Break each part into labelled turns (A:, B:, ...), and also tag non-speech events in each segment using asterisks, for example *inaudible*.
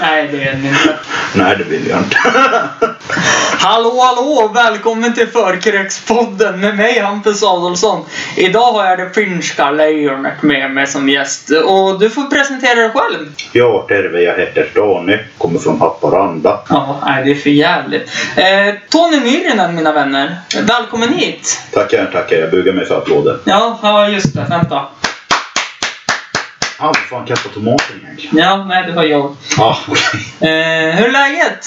A: Nej, det är den inte.
B: Nej, det vill jag inte. *laughs*
A: Hallå, hallå! Välkommen till Förkrökspodden med mig Hampus Adolfsson. Idag har jag det finska lejonet med mig som gäst. Och du får presentera dig själv.
B: Ja, terve, jag heter Tony. Kommer från Haparanda.
A: Ja, nej, det är för jävligt. Eh, Tony Nyrinen, mina vänner. Välkommen hit.
B: Tackar, tackar. Jag bugar mig för applåder.
A: Ja, ja just det. Vänta.
B: Ah, vad fan kastar tomaten egentligen?
A: Ja, nej, det var jag.
B: Ah, okej.
A: Eh, hur är läget?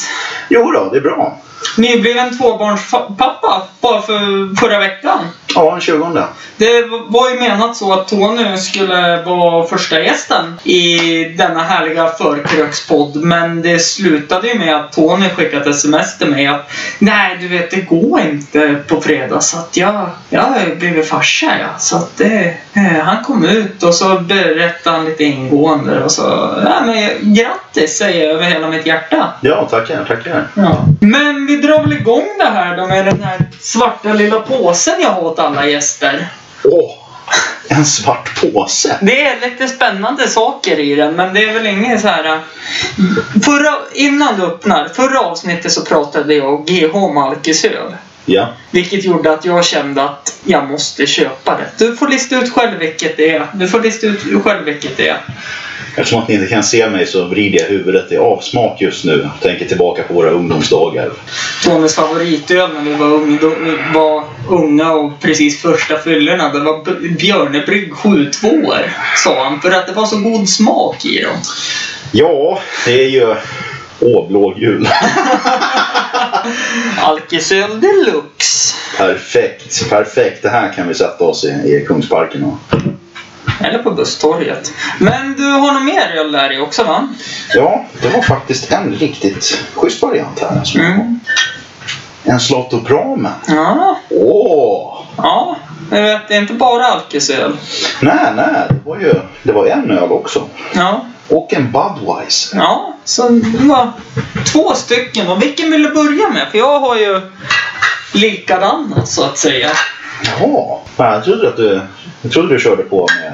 B: Jo då, det är bra.
A: Nybliven tvåbarnspappa bara för förra veckan.
B: Ja, den 20.
A: Det var ju menat så att Tony skulle vara första gästen i denna härliga förkrökspodd. Men det slutade ju med att Tony skickade ett sms till mig att Nej, du vet, det går inte på fredag så att jag, jag har blivit farsa ja. Så att det, eh, han kom ut och så berättade han lite ingående och så, ja men grattis säger jag över hela mitt hjärta.
B: Ja, tackar, tackar.
A: Ja. Men vi drar väl igång det här då med den här svarta lilla påsen jag har åt alla gäster.
B: Åh, en svart påse.
A: Det är lite spännande saker i den, men det är väl inget så här... äh, Förra, innan du öppnar, förra avsnittet så pratade jag om GH Malkisöl.
B: Ja.
A: Vilket gjorde att jag kände att jag måste köpa det. Du får lista ut själv vilket det är. Du får lista ut själv vilket det är.
B: Eftersom att ni inte kan se mig så vrider jag huvudet i avsmak just nu. Tänker tillbaka på våra ungdomsdagar.
A: Tonys favoritöl när vi var, ungdom, var unga och precis första fyllorna. Det var Björnebrygg 72 sa han. För att det var så god smak i dem.
B: Ja, det är ju... Åh, *laughs* *laughs*
A: Alkisöl deluxe.
B: Perfekt, perfekt. Det här kan vi sätta oss i, i Kungsparken och...
A: Eller på busstorget. Men du har nog mer öl där i också va?
B: Ja, det var faktiskt en riktigt schysst variant här. Som
A: Mm.
B: En Slotto Pramen.
A: Ja,
B: Åh!
A: ja. Jag vet, det är inte bara alkisöl.
B: Nej, nej. Det var ju det var en öl också.
A: Ja,
B: Och en Budweiser.
A: ja. Så det var två stycken. Och vilken vill du börja med? För jag har ju likadana så att säga.
B: Jaha. Jag trodde att du, jag trodde du körde på med...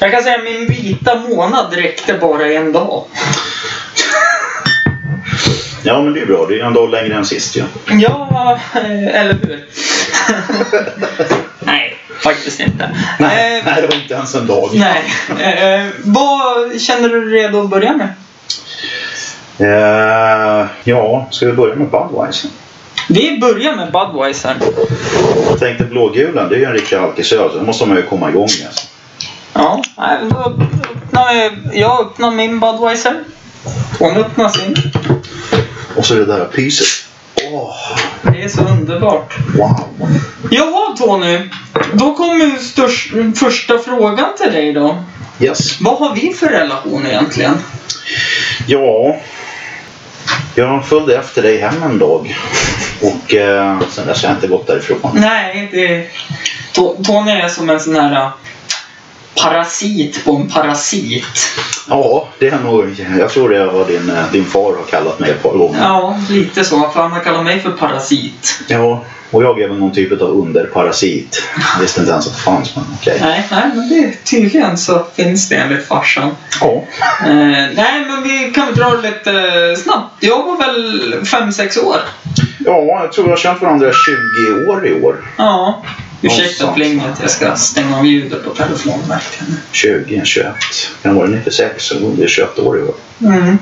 A: Jag kan säga att min vita månad räckte bara en dag.
B: Ja, men det är bra. Det är en dag längre än sist ju.
A: Ja, eh, eller hur? *laughs* Nej, faktiskt inte.
B: Nej,
A: Eh, *laughs*
B: nej, det var inte ens en dag.
A: Nej. Eh, vad känner du dig redo att börja med?
B: Eh, ja, ska vi börja med Budweiser?
A: Vi börjar med Budweiser.
B: Jag tänkte blågulen, det är ju en riktig alkisöl. Så det måste man ju komma igång med.
A: Ja, då öppnar jag, jag öppnar min Budweiser. Hon öppnar sin.
B: Och så det där pyset. Åh,
A: Det är så underbart.
B: wow.
A: Jaha Tony, då kommer störst, första frågan till dig då.
B: Yes.
A: Vad har vi för relation egentligen?
B: Ja, jag följde efter dig hem en dag. Och eh, sen dess har jag inte gått därifrån.
A: Nej, det... To- Tony är som en sån här parasit på en parasit.
B: Ja, det är nog... Jag tror det är vad din, eh, din far har kallat mig ett par gånger.
A: Ja, lite så. För han har kallat mig för parasit.
B: Ja, och jag är väl någon typ av underparasit. Jag visste inte ens att det fanns, men okej.
A: Nej, nej, men det, tydligen så finns det enligt farsan.
B: Ja.
A: Eh, nej, men vi kan dra det lite eh, snabbt. Jag var väl 5-6 år.
B: ja, jag tror vi har känt varandra 20 år i år.
A: Ja. Ursäkta plinget, jag ska stänga av ljudet på telefonverken.
B: 20, 21. Kan det vara 96? Så det är 21 år i år.
A: Mm.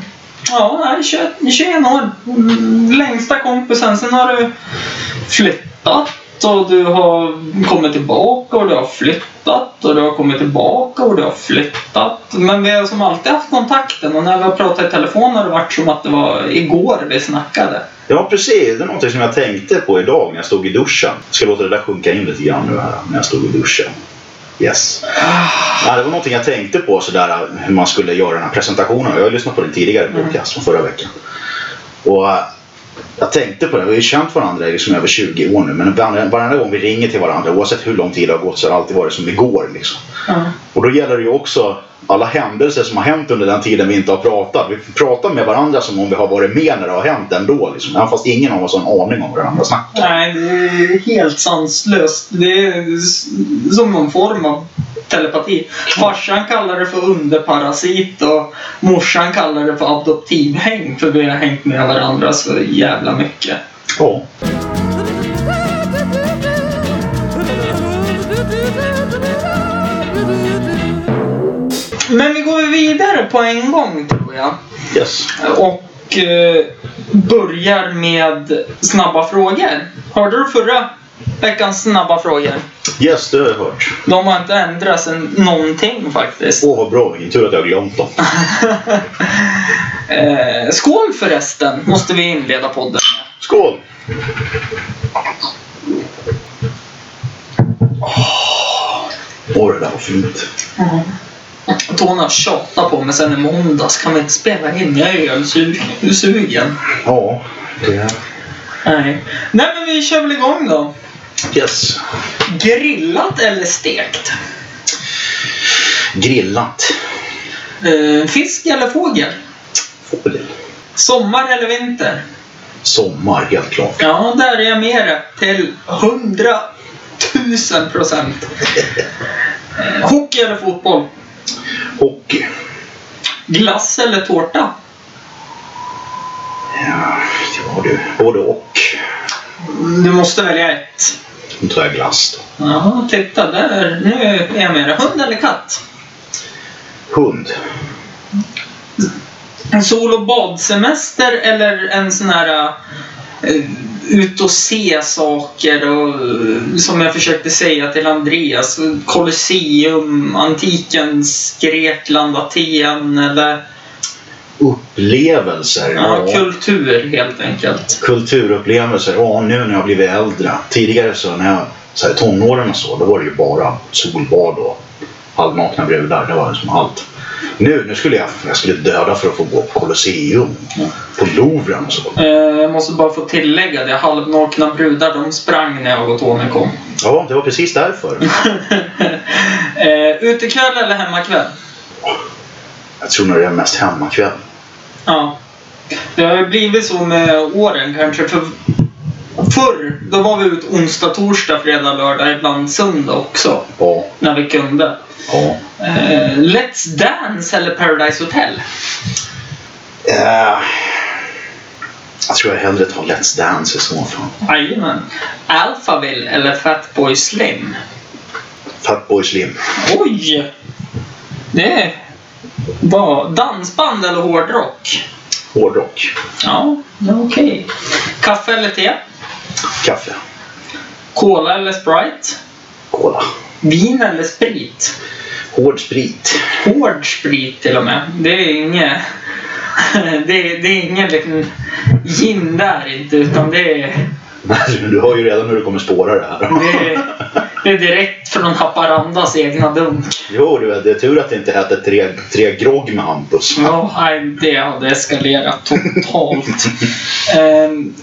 A: Ja, nej, 21, 21 år. Mm, Längsta kompisen. Sen har du flyttat och du har kommit tillbaka och du har flyttat och du har kommit tillbaka och du har flyttat. Men vi har som alltid haft kontakten och när vi har pratat i telefon har det varit som att det var igår vi snackade.
B: Ja, precis. Det är något som jag tänkte på idag när jag stod i duschen. Jag ska låta det där sjunka in lite grann nu här när jag stod i duschen. Yes. Ja, det var någonting jag tänkte på sådär hur man skulle göra den här presentationen. Jag har lyssnat på den tidigare podcast från förra veckan. Och Jag tänkte på det, vi har ju känt varandra liksom över 20 år nu men varenda, varenda gång vi ringer till varandra oavsett hur lång tid det har gått så har det alltid varit som igår. Liksom.
A: Ja.
B: Och då gäller det ju också alla händelser som har hänt under den tiden vi inte har pratat. Vi pratar med varandra som om vi har varit med när det har hänt ändå. Liksom. Även fast ingen av oss har en aning om vad den andra snackar.
A: Nej, det är helt sanslöst. Det är som någon form av telepati. Farsan kallar det för underparasit och morsan kallar det för adoptivhäng för vi har hängt med varandra så jävla mycket.
B: Ja.
A: Men vi går vidare på en gång tror jag.
B: Yes.
A: Och eh, börjar med snabba frågor. Hörde du förra veckans snabba frågor?
B: Yes, det har jag hört.
A: De har inte ändrats än någonting faktiskt.
B: Åh, vad bra. Vilken tur att jag har glömt dem. *laughs*
A: Eh, skål förresten, måste vi inleda podden med.
B: Skål! Åh, det där var fint.
A: Tony har tjatat på mig sen i måndags. Kan vi inte spela in? Jag är ölsugen.
B: Ja, det...
A: Nej. Nej men vi kör väl igång då.
B: Yes.
A: Grillat eller stekt?
B: Grillat.
A: Eh, fisk eller fågel?
B: Fågel.
A: Sommar eller vinter?
B: Sommar, helt klart.
A: Ja, där är jag med det. Till hundra tusen procent. *laughs* Hockey eller fotboll?
B: Hockey.
A: Glass eller tårta?
B: Ja, ja du. Både och.
A: Du måste välja ett.
B: Nu tar jag glass då.
A: Ja, titta där. Nu är jag med det. Hund eller katt?
B: Hund.
A: En sol och badsemester eller en sån här ut och se saker och eh, som jag försökte säga till Andreas. Colosseum, antikens Grekland, Aten eller
B: Upplevelser.
A: ja, kultur helt enkelt.
B: Kulturupplevelser. Ja, nu när jag blivit äldre. Tidigare så när jag så här, tonåren och så, då var det ju bara solbad och halvnakna brudar. Det var liksom allt. Nu, nu skulle jag, jag skulle döda för att få gå på Colosseum. På Louvren och så.
A: Eh, Jag måste bara få tillägga det. Halvnakna brudar de sprang när jag och Tony kom.
B: Ja, det var precis därför. *laughs*
A: Eh, utekväll eller hemmakväll?
B: Jag tror nog det är mest hemmakväll.
A: Ja. Det har ju blivit så med åren kanske. För förr, då var vi ut onsdag, torsdag, fredag, lördag, ibland söndag också.
B: Ja,
A: När vi kunde.
B: ja.
A: Eh, Let's Dance eller Paradise Hotel?
B: Eh, jag tror jag hellre tar Let's Dance i så fall.
A: Jajamän. Alphaville eller Fatboy Slim?
B: Fatboy Slim.
A: Oj! Det var dansband eller hårdrock?
B: Hårdrock.
A: Ja, okej. Kaffe eller te?
B: Kaffe.
A: Cola eller Sprite?
B: Cola.
A: Vin eller sprit?
B: Hård sprit.
A: Hård sprit till och med. Det är inget... *laughs* Det är, det är ingen liksom gin där inte, utan det är,
B: Du hör ju redan hur du kommer spåra det här.
A: det är, det är direkt från Haparandas egna dunk.
B: Jo, du det är tur att det inte hette tre, tre grogg med Hampus.
A: Ja, nej, det hade eskalerat totalt. *laughs* Ehm,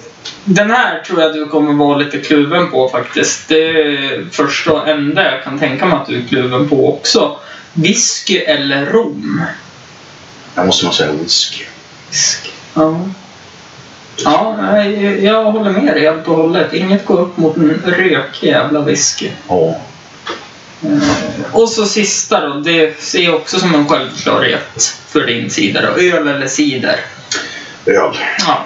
A: Den här tror jag du kommer vara lite kluven på faktiskt. Det är första och enda jag kan tänka mig att du är kluven på också. Whisky eller rom?
B: Jag måste nog säga whisky.
A: Whisky. Ja. Ja, nej, jag håller med dig helt och hållet. Inget går upp mot en rökig jävla whisky.
B: Ja.
A: Och så sista då, det ser jag också som en självklarhet för din sida då. Öl eller cider?
B: Öl.
A: Ja.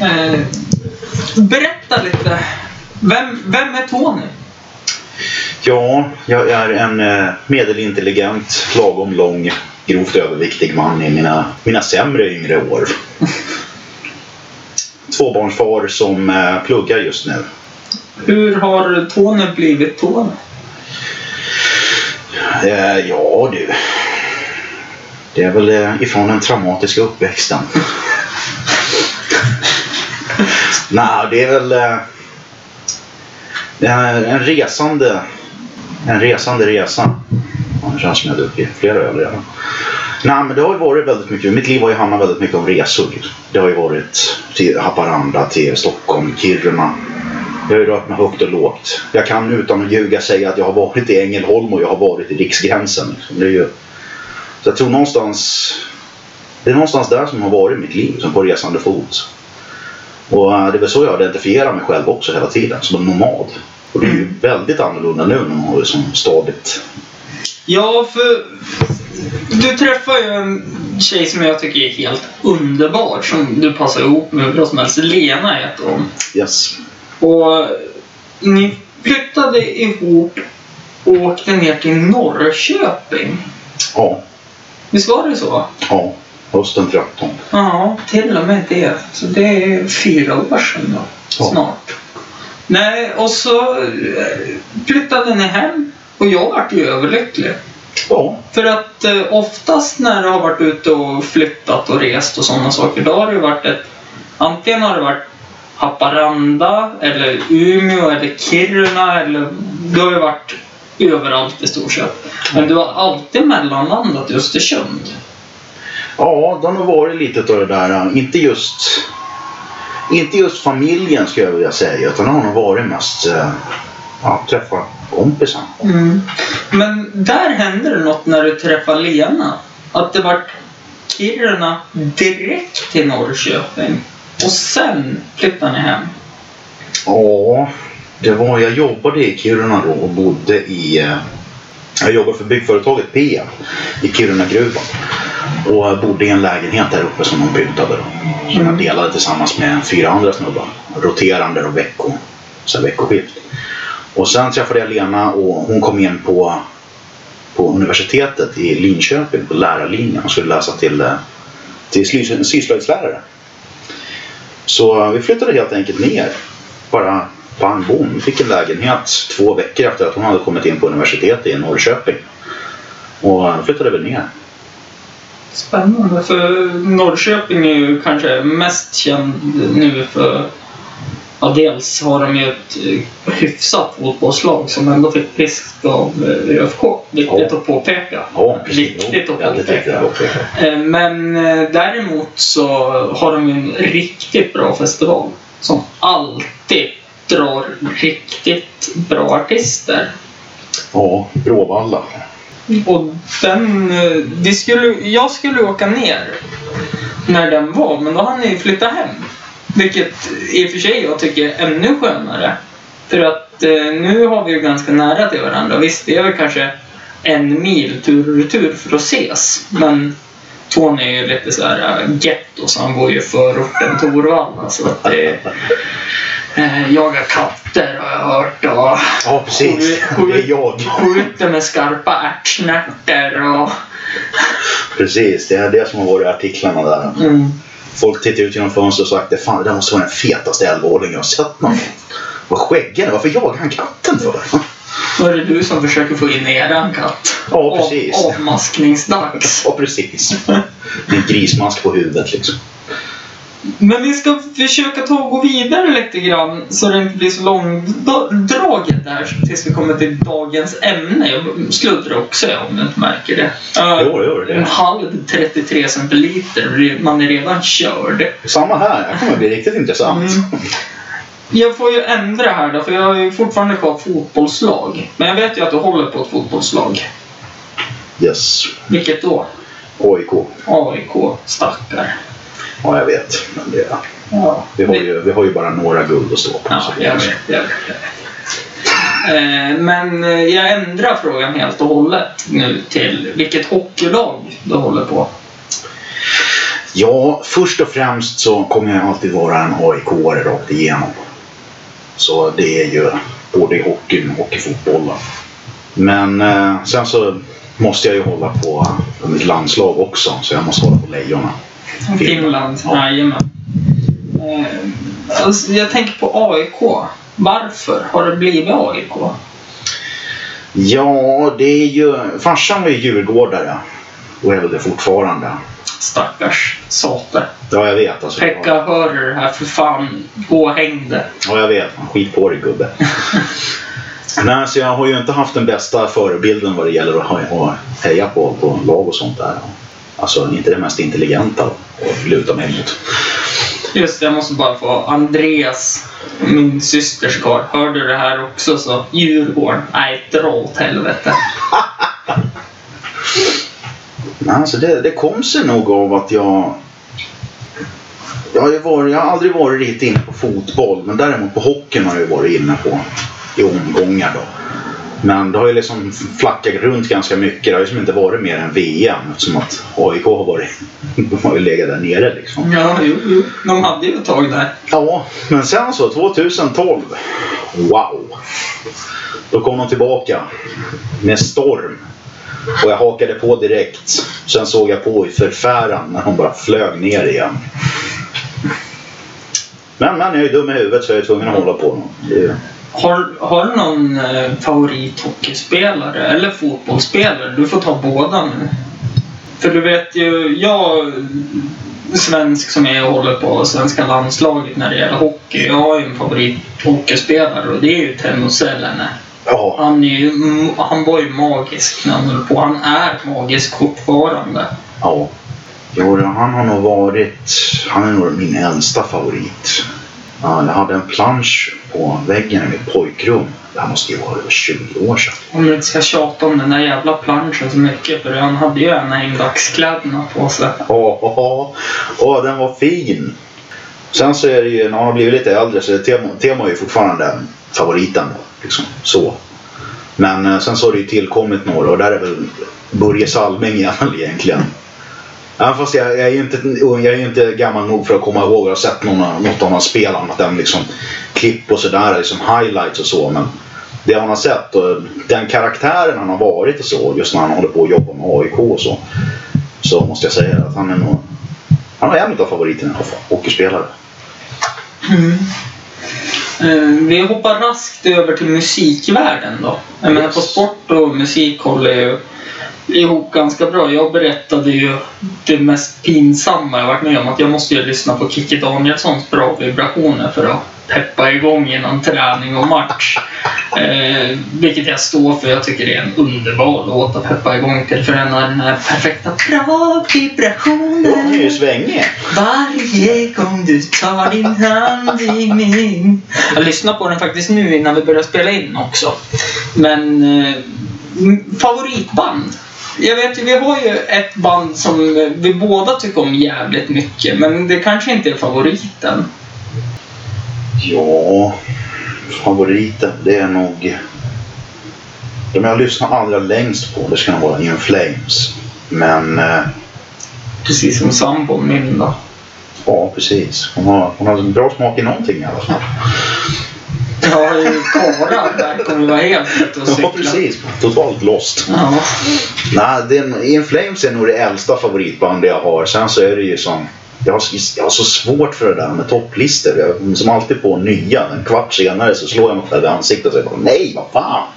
A: Eh, berätta lite. Vem, vem är Tony?
B: Ja, jag är en eh, medelintelligent, lagom lång, grovt överviktig man i mina, mina sämre yngre år. *laughs* Tvåbarnsfar som eh, pluggar just nu.
A: Hur har Tony blivit Tony?
B: Eh, ja du. Det är väl ifrån den traumatiska uppväxten. *laughs* *laughs* Nej, det är väl eh, det är en resande en resande resa. Det känns som jag har druckit flera öl redan. Nej, men det har ju varit väldigt mycket. Mitt liv har ju handlat väldigt mycket om resor. Det har ju varit till Haparanda, till Stockholm, Kiruna. Jag har ju rört mig högt och lågt. Jag kan utan att ljuga säga att jag har varit i Ängelholm och jag har varit i Riksgränsen. Det är ju... Så jag tror någonstans... Det är någonstans där som har varit mitt liv, som på resande fot. Och eh, det är väl så jag identifierar mig själv också hela tiden, som en nomad. Och det är ju väldigt annorlunda nu när man har det som stadigt.
A: Ja, för du träffar ju en tjej som jag tycker är helt underbar som du passar ihop med hur bra som helst. Lena heter hon.
B: Yes.
A: Och ni flyttade ihop och åkte ner till Norrköping.
B: Ja,
A: Visst var det så?
B: ja. Hösten 13.
A: Ja, till och med det. Så det är fyra år sedan då.
B: Ja.
A: Snart. Nej, och så eh, flyttade ni hem. Och jag vart ju överlycklig.
B: Ja,
A: För att eh, oftast när du har varit ute och flyttat och rest och sådana saker, då har det ju varit ett... Antingen har det varit Haparanda, eller Umeå, eller Kiruna, eller... Du har ju varit överallt i stort sett. Men du har alltid mellanlandat i Östersund.
B: Ja, det har nog varit lite av det där. äh, Inte just, inte just familjen skulle jag vilja säga. Utan det har nog varit mest äh, ja, träffa kompisar.
A: Men där hände det något när du träffade Lena. Att det vart Kiruna direkt till Norrköping. Och sen flyttade ni hem.
B: Ja, det var, jag jobbade i Kiruna då och bodde i... äh, Jag jobbade för byggföretaget PM i Kiruna-gruvan. Och bodde i en lägenhet där uppe som de pyntade. Då, som jag delade tillsammans med fyra andra snubbar. Roterande och vecko, så veckoskift. Och sen träffade jag Lena och hon kom in på, på universitetet i Linköping på lärarlinjen och skulle läsa till, eh, till syslöjdslärare. Så vi flyttade helt enkelt ner. Bara pang bom. Fick en lägenhet två veckor efter att hon hade kommit in på universitetet i Norrköping. Och då flyttade vi ner.
A: Spännande. För Norrköping är ju kanske mest känd nu för... Ja, dels har de ju ett eh, hyfsat fotbollslag som ändå fick pisk av eh, ÖFK. Viktigt
B: Ja.
A: att påpeka.
B: Ja, precis.
A: Viktigt att påpeka. Eh, Men däremot så har de ju en riktigt bra festival. Som alltid drar riktigt bra artister.
B: Ja, Bråvalla.
A: Och den... eh, skulle, jag skulle åka ner när den var, men då hann ni flytta hem. Vilket i och för sig jag tycker är ännu skönare. För att eh, nu har vi ju ganska nära till varandra. Visst, det är väl kanske en mil tur och retur för att ses. Men Tony är ju lite så här äh, getto, så han bor ju i förorten Torvalla. Så att det eh, jagar katter har jag hört och
B: Ja, precis. Det är jag.
A: skjuter med skarpa ärtsnärtor och...
B: Precis, det är det som har varit artiklarna där.
A: Mm.
B: Folk tittar ut genom fönstret och sagt Fan, det där måste vara den fetaste elvaåringen jag har sett någon. Vad skäggig han. Varför jagar han katten för?
A: Då är det du som försöker få in eran katt.
B: Ja, precis.
A: Av, avmaskningsdags. *laughs*
B: Ja, precis. Det är grismask på huvudet liksom.
A: Men vi ska försöka ta och gå vidare lite grann så det inte blir så långdraget där tills vi kommer till dagens ämne. Jag sluddrar också om du inte märker det.
B: Jo, gör det.
A: En halv 33 centiliter. Man är redan körd.
B: Samma här. Det här kommer bli riktigt intressant.
A: Mm. Jag får ju ändra här då, för jag har ju fortfarande kvar fotbollslag. Men jag vet ju att du håller på ett fotbollslag.
B: Yes.
A: Vilket då?
B: AIK.
A: AIK, stackar.
B: Ja, jag vet. Men det,
A: Ja,
B: vi, har ju, vi har ju bara några guld att stå på.
A: Ja, vet, jag vet. Jag vet. Eh, Men eh, jag ändrar frågan helt och hållet nu till vilket hockeylag du håller på.
B: Ja, först och främst så kommer jag alltid vara en AIK-are rakt igenom. Så det är ju både i hockeyn och i fotbollen. Men eh, sen så måste jag ju hålla på mitt landslag också, så jag måste hålla på Lejonen.
A: Finland,
B: Ja.
A: jajamän. Eh, alltså, jag tänker på AIK. Varför har det blivit AIK?
B: Ja, det är ju... Farsan var ju djurgårdare och är väl det fortfarande.
A: Stackars sate.
B: Ja, jag vet. Alltså,
A: Pekka, hör du det här? För fan, gå och häng.
B: Ja, jag vet. Skit på dig gubbe. *laughs* Nej, så jag har ju inte haft den bästa förebilden vad det gäller att heja på, på lag och sånt där. Alltså inte det mest intelligenta att luta mig mot.
A: Just det, jag måste bara få Andreas, min systers karl. Hörde du det här också så Djurgården. Nej, dra åt helvete. *laughs*
B: Alltså det, det kom sig nog av att jag... Jag har, varit, jag har aldrig varit riktigt inne på fotboll men däremot på hockeyn har jag varit inne på i omgångar då. Men det har ju liksom flackat runt ganska mycket. Det har ju liksom inte varit mer än VM eftersom att AIK har varit... De *laughs* har ju legat där nere liksom.
A: Ja, jo, jo. De hade ju ett tag där.
B: Ja, men sen så 2012. Wow! Då kom de tillbaka med storm. Och jag hakade på direkt. Sen såg jag på i förfäran när hon bara flög ner igen. Men, men jag är ju dum i huvudet så jag är tvungen att hålla på. Det är-
A: Har, har du någon eh, favorithockeyspelare eller fotbollsspelare? Du får ta båda nu. För du vet ju, jag svensk som är och håller på svenska landslaget när det gäller hockey. Jag har ju en favorithockeyspelare och det är ju Teemu Selänne.
B: Ja,
A: Han, är ju, han var ju magisk när han höll på. Han är magisk fortfarande.
B: ja. Jo, han har nog varit... Han är nog min äldsta favorit. Ja, jag hade en plansch på väggen i mitt pojkrum. Det här måste ju vara över 20 år sedan.
A: Om vi inte ska tjata om den där jävla planschen så mycket för han hade ju en av dagsკläderna på sig.
B: Ja, ja, ja, den var fin. Sen så är det ju, när man har blivit lite äldre så är Temo, Temo är ju fortfarande favoriten. Liksom, så. Men eh, sen så har det ju tillkommit några och där är väl Börje Salming igen egentligen. Även fast jag, jag är inte, jag är ju inte gammal nog för att komma ihåg att ha sett någon, något av hans spel annat än liksom klipp och sådär, liksom highlights och så. Men det han har sett och den karaktären han har varit och så, just när han håller på att jobba med AIK och så. Så måste jag säga att han är nog... Han är en av favoriterna i alla fall. Hockeyspelare. Mm.
A: Eh, vi hoppar raskt över till musikvärlden då. Jag menar på sport och musik håller ju ihop ganska bra. Jag berättade ju det mest pinsamma jag varit med om. Att jag måste ju lyssna på Kikki Danielssons bra vibrationer för att peppa igång innan träning och match. Eh, vilket jag står för. Jag tycker det är en underbar låt att peppa igång till. För den har den här perfekta bra
B: Ja, han är ju svängig.
A: Varje gång du tar din hand i min. Jag lyssnar på den faktiskt nu innan vi börjar spela in också. Men eh, favoritband? Jag vet ju, vi har ju ett band som eh, vi båda tycker om jävligt mycket. Men det kanske inte är favoriten.
B: Ja, favoriten det är nog... De jag lyssnar allra längst på det ska nog vara In Flames. Men eh,
A: Precis som sambon min då.
B: ja, precis. Hon har, hon har en bra smak i någonting i alla fall.
A: Ja, i Kara där kommer vi vara helt ute och cykla.
B: Ja, precis. Totalt lost.
A: Ja.
B: Nej, In Flames är nog det äldsta favoritbandet jag har. Sen så är det ju som... Jag har, jag har så svårt för det där med topplistor. Jag är som alltid på nya. En kvart senare så slår jag mig själv i ansiktet och säger bara, nej, vad fan.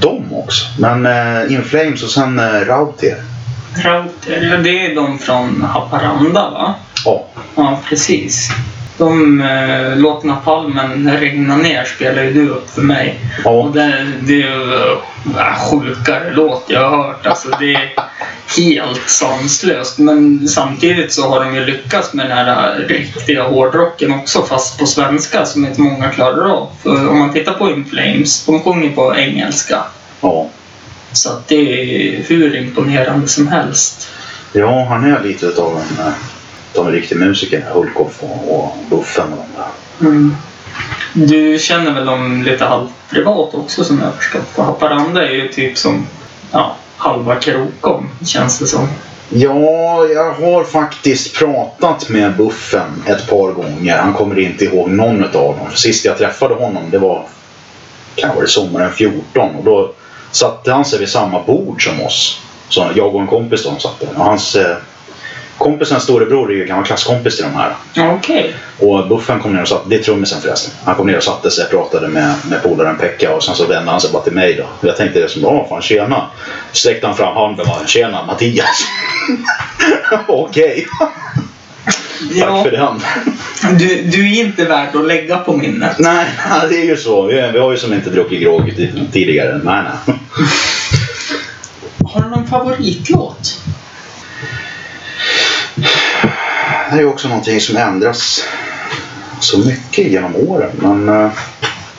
B: De också. Men uh, In Flames och sen uh, Rauter.
A: Rauter, ja, det är de från Haparanda va?
B: Ja,
A: Ja, precis. De eh, Låt napalmen regna ner spelar ju du upp för mig. Och
B: ja,
A: det, det är ju äh, sjukare låt jag har hört. Alltså, det är helt sanslöst. Men samtidigt så har de ju lyckats med den här riktiga hårdrocken också fast på svenska som inte många klarar av. För om man tittar på In Flames, de sjunger på engelska.
B: ja.
A: Så det är hur imponerande som helst.
B: Ja, han är lite av en, uh, av en riktig musiker. Hulkoff och, och Buffen och de där.
A: Mm. Du känner väl dem lite halvt privat också som jag har förstått. För Haparanda är ju typ som ja, halva Krokom känns det som.
B: Ja, jag har faktiskt pratat med Buffen ett par gånger. Han kommer inte ihåg någon av dem. För sist jag träffade honom, det var kan vara det sommaren 14 och då satte han sig vid samma bord som oss. Så jag och en kompis då satt där. Och hans eh, kompisens storebror är ju gammal klasskompis till de här.
A: Ja, Okej.
B: Och Buffen kom ner och satt, det är trummisen förresten. Han kom ner och satte sig, pratade med, med polaren Pekka och sen så vände han sig bara till mig då. Och jag tänkte det som, ja fan tjena. Sträckte han fram handen och bara, tjena Mattias. *laughs* Okej, tack för
A: Ja,
B: den.
A: du, du är inte värd att lägga på minnet.
B: Nej, det är ju så. Vi, vi har ju som inte druckit grogg ti- tidigare. Nej, nej.
A: Har du någon favoritlåt?
B: Här är också någonting som ändras så mycket genom åren. Men eh,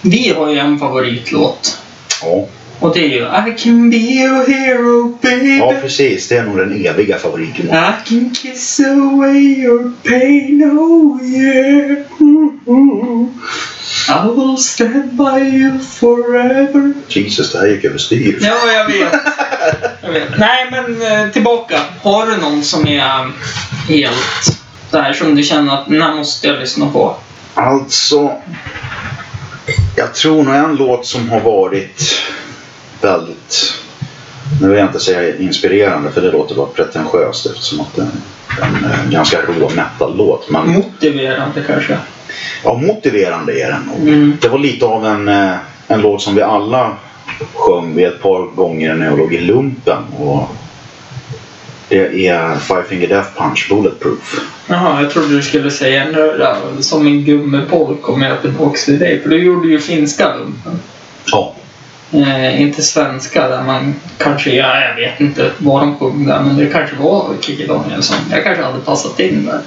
A: Vi har ju en favoritlåt.
B: ja,
A: Och det är ju I can be your hero baby.
B: ja, precis. Det är nog den eviga favoriten.
A: I can kiss away your pain, oh yeah. Ooh, I will stand by you forever.
B: Jesus, det här gick överstyr.
A: Ja, jag vet. jag vet. Nej, men eh, tillbaka. Har du någon som är helt där som du känner att den här måste jag lyssna på?
B: Alltså, jag tror nog en låt som har varit väldigt, nu vill jag inte säga inspirerande för det låter bara pretentiöst eftersom att det är en, ganska rå metal-låt. Men
A: Motiverande kanske?
B: ja, motiverande är den nog.
A: Mm.
B: Det var lite av en, eh, en låt som vi alla sjöng vid ett par gånger när jag låg i lumpen. Och det är Five Finger Death Punch Bulletproof.
A: Jaha, jag trodde du skulle säga ja, som en gummipolk kommer jag tillbaka till dig. För du gjorde ju finska lumpen.
B: Ja,
A: Eh, inte svenska där man kanske, ja, jag vet inte vad de sjöng där, men det kanske var Kikki Danielsson. Jag kanske hade passat in där.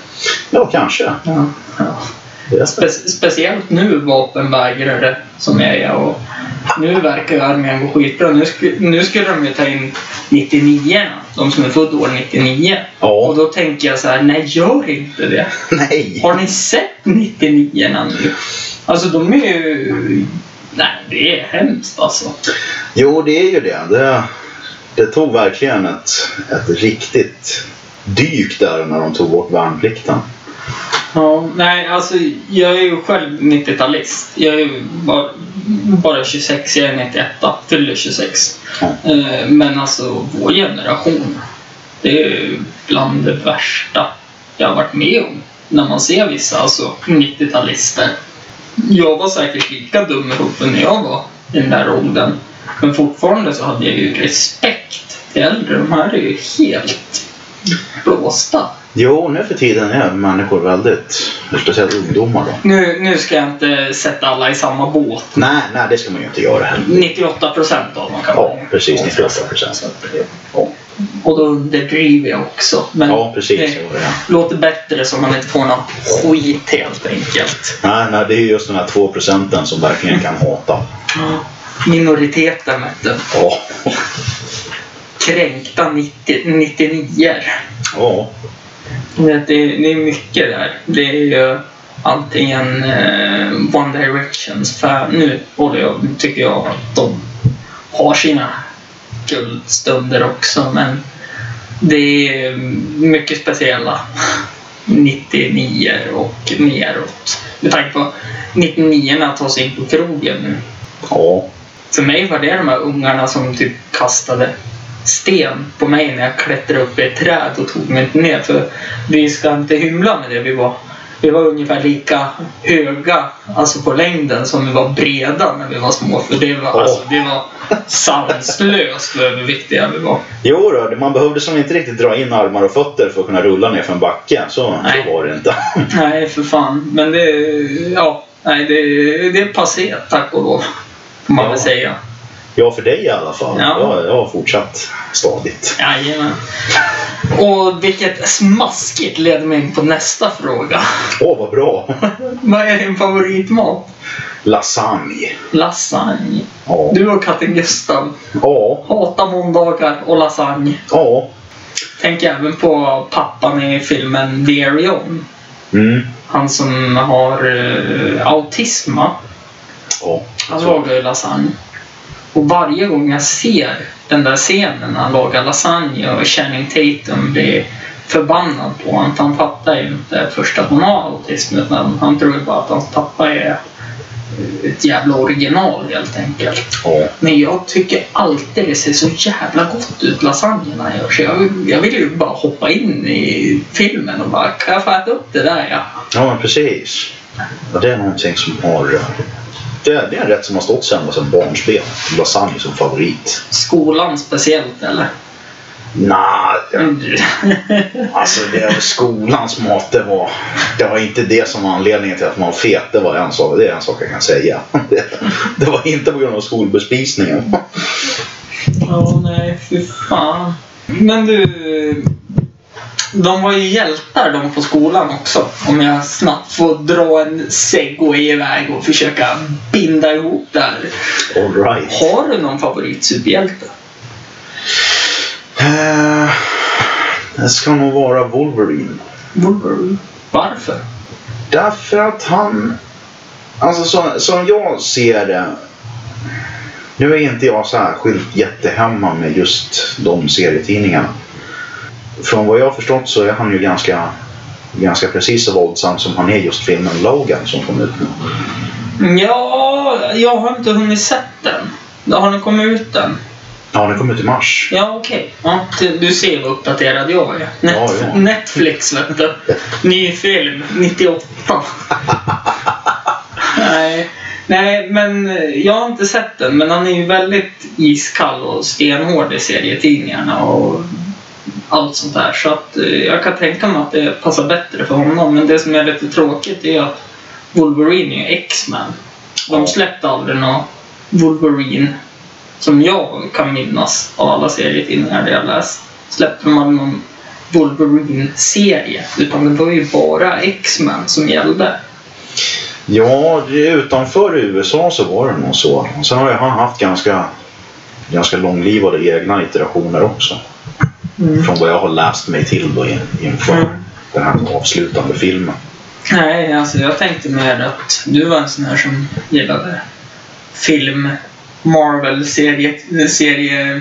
B: ja kanske.
A: Ja, ja. Spe speciellt nu vapenvägrare som jag är och nu verkar armén gå skitbra. Nu, sk nu skulle de ju ta in 99 de som är födda år 99. Och
B: Ja,
A: då tänker jag så här, nej gör inte det.
B: nej.
A: Har ni sett 99 nu? Alltså de är ju... Nej, det är hemskt alltså.
B: Jo, det är ju det. Det, det tog verkligen ett, ett riktigt dyk där när de tog bort värnplikten.
A: Ja, nej, alltså jag är ju själv 90-talist. Jag är bara, bara 26, jag är 91, fyller 26.
B: Ja.
A: Eh, Men alltså vår generation, det är bland det värsta jag har varit med om. När man ser vissa, alltså 90-talister. Jag var säkert lika dum i huvudet när jag var i den där åldern. Men fortfarande så hade jag ju respekt till äldre. De här är ju helt blåsta.
B: Jo, nu för tiden är människor väldigt, speciellt ungdomar då.
A: Nu, nu ska jag inte sätta alla i samma båt.
B: Nej, nej, det ska man ju inte göra heller.
A: 98 procent av dem kan
B: Ja, precis. 98 procent. Ja,
A: Och då underdriver jag också. Men
B: ja precis.
A: det
B: det.
A: låter bättre så man inte får någon skit helt enkelt.
B: Nej, nej, det är just de här två procenten som verkligen kan hata.
A: Minoriteten vet du.
B: Ja,
A: Kränkta 90, 99
B: ja,
A: det, det är mycket där. Det är ju antingen eh, One Directions fan. Nu håller jag, tycker jag att de har sina guldstunder också men det är mycket speciella 99 och neråt. Med tanke på 99 tar sig in på krogen nu.
B: ja.
A: För mig var det de här ungarna som typ kastade sten på mig när jag klättrade upp i ett träd och tog mig ner. För vi ska inte hymla med det. Vi var, vi var ungefär lika höga, alltså på längden, som vi var breda när vi var små. För det var,
B: Åh.
A: alltså, vi var sanslöst överviktiga vi var.
B: Jo då, man behövde som inte riktigt dra in armar och fötter för att kunna rulla ner för en backe. Så,
A: Nej.
B: så var det inte. *laughs*
A: Nej, för fan. Men det, ja, nej, det, det är passé, tack och lov. Får man
B: Ja.
A: väl säga.
B: Ja, för dig i alla fall.
A: Ja.
B: Jag, jag har fortsatt stadigt.
A: Jajamän. Och vilket smaskigt leder mig in på nästa fråga.
B: Åh, vad bra!
A: Vad är din favoritmat?
B: Lasagne.
A: Lasagne.
B: Ja.
A: Du och katten Gustav
B: Ja.
A: hatar måndagar och lasagne.
B: Ja.
A: Tänk även på pappan i filmen The Arion.
B: Mm.
A: Han som har uh, autism, va?
B: Ja.
A: Han lagar ju lasagne. Och varje gång jag ser den där scenen när han lagar lasagne och Channing Tatum blir förbannad på honom. Han fattar ju inte först att hon har autism utan han tror bara att hans pappa är ett jävla original helt enkelt.
B: Ja.
A: Men jag tycker alltid det ser så jävla gott ut lasagnen han gör. Så jag, jag vill ju bara hoppa in i filmen och bara kan jag få äta upp det där ja?
B: Ja, men precis. Och det är någonting som har... Det är, det är en rätt som har stått sedan sedan barnsben. Lasagne som favorit.
A: Skolan speciellt eller?
B: Nej, *laughs* alltså det skolans mat. Det var, det var inte det som var anledningen till att man var fet. Det var en sak, det är en sak jag kan säga. Det, *laughs* det var inte på grund av skolbespisningen.
A: Ja, nej, fy fan. Men du, de var ju hjältar de på skolan också. Om jag snabbt får dra en segway iväg och försöka binda ihop där.
B: All right.
A: Har du någon favoritsuperhjälte?
B: Eh, det ska nog vara Wolverine.
A: Wolverine. Varför?
B: Därför att han... Alltså som, som jag ser det. Nu är inte jag särskilt jättehemma med just de serietidningarna. Från vad jag har förstått så är han ju ganska, ganska precis så våldsam som han är just filmen Logan som kom ut nu.
A: Ja, jag har inte hunnit sett den. Har den kommit ut än?
B: Ja, den kom ut i mars.
A: Ja, okej. Ja, du- du ser vad uppdaterad jag är. Net-
B: Ja, ja.
A: Netflix, vet du. Ny film, 98. *laughs* Nej. Nej, men eh, jag har inte sett den. Men han är ju väldigt iskall och stenhård i serietidningarna och allt sånt där. Så att eh, jag kan tänka mig att det passar bättre för honom. Men det som är lite tråkigt är att Wolverine är X-Men. De släppte aldrig någon Wolverine som jag kan minnas av alla serietidningar jag läst. Släppte aldrig någon Wolverine-serie. Utan det var ju bara X-Men som gällde.
B: Ja, utanför USA så var det nog så. Sen har ju han haft ganska, ganska långlivade egna iterationer också. Från vad jag har läst mig till då in- inför
A: Mm.
B: den här avslutande filmen.
A: Nej, alltså jag tänkte mer att du var en sån här som gillade film, Marvel-serie, serie,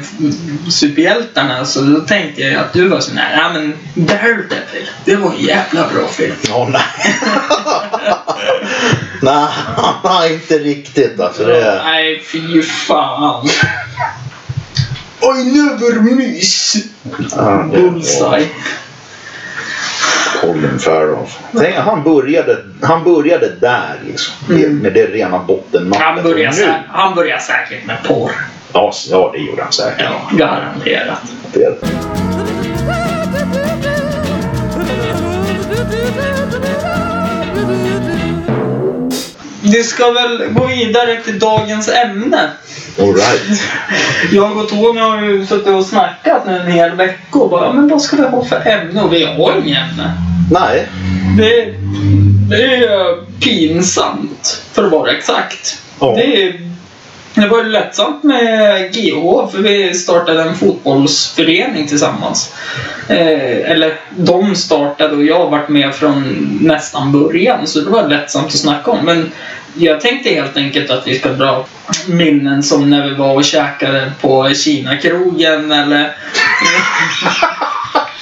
A: superhjältarna. Så då tänkte jag att du var sån här, ja men Daredevil, det var en jävla bra film.
B: Ja, nej. *laughs* nej, *laughs* inte riktigt alltså. Det...
A: Nej, fy fan. I never miss.
B: Ja, det var
A: Bullseye.
B: Colin Farrell. Tänk, han, började, han började där liksom.
A: Mm.
B: Med det rena bottennappet.
A: Han
B: nu-
A: sä- han börjar säkert med porr.
B: Ja, ja, det gjorde han säkert.
A: Ja, garanterat.
B: Det,
A: Vi ska väl gå vidare till dagens ämne.
B: All right.
A: Jag och Tony har ju suttit och snackat nu en hel vecka och bara, "Ja, men vad ska vi ha för ämne? Och vi har inget ämne.
B: Nej,
A: Det, det är pinsamt, för att vara exakt.
B: Ja.
A: Det, är- det var lättsamt med GH, för vi startade en fotbollsförening tillsammans. Eh, eller de startade och jag har varit med från nästan början, så det var lättsamt att snacka om. Men jag tänkte helt enkelt att vi ska dra minnen som när vi var och käkade på Kina-krogen eller... *laughs*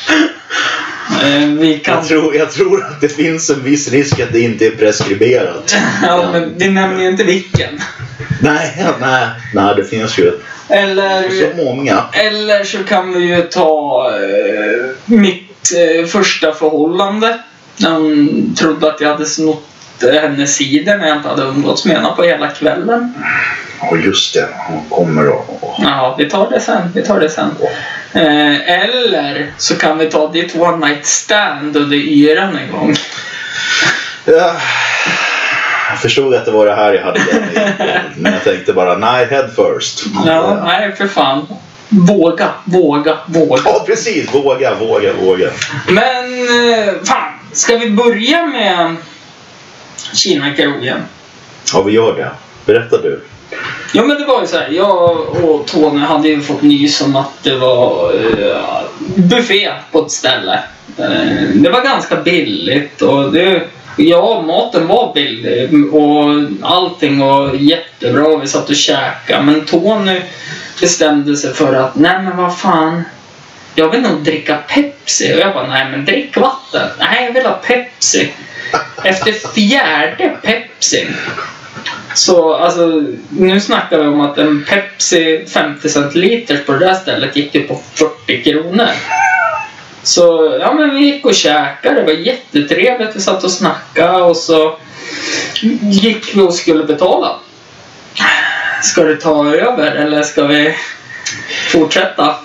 A: *laughs* Eh, vi kan...
B: jag tror, jag tror att det finns en viss risk att det inte är preskriberat. *laughs*
A: Ja, men vi nämner ju inte vilken.
B: Nej, *laughs* nej, nej, det finns ju
A: Eller,
B: så många.
A: eller så kan vi ju ta eh, mitt eh, första förhållande. Hon trodde att jag hade snott hennes sidor när jag inte hade umgåtts med henne på hela kvällen.
B: Ja, just det. Hon kommer och...
A: Ja, vi tar det sen. Vi tar det sen. Eh, eller så kan vi ta ditt one night stand under yran en gång.
B: Ja, jag förstod att det var det här jag hade Men jag tänkte bara, nej, head first.
A: Ja, nej för fan. Våga, våga, våga.
B: Ja, precis. Våga, våga, våga.
A: Men eh, fan, ska vi börja med Kina-krogen?
B: Ja, vi gör det. Berätta du.
A: Ja men det var ju så här, jag och Tony hade ju fått nys om att det var eh, buffé på ett ställe. Eh, det var ganska billigt och det, ja maten var billig och allting var jättebra. Vi satt och käkade men Tony bestämde sig för att nej men vad fan. Jag vill nog dricka Pepsi och jag bara nej men drick vatten. Nej jag vill ha Pepsi. Efter fjärde Pepsin så alltså, nu snackar vi om att en Pepsi 50 centiliter på det där stället gick ju på 40 kronor. Så ja, men vi gick och käkade. Det var jättetrevligt. Vi satt och snackade och så gick vi och skulle betala. Ska du ta över eller ska vi fortsätta?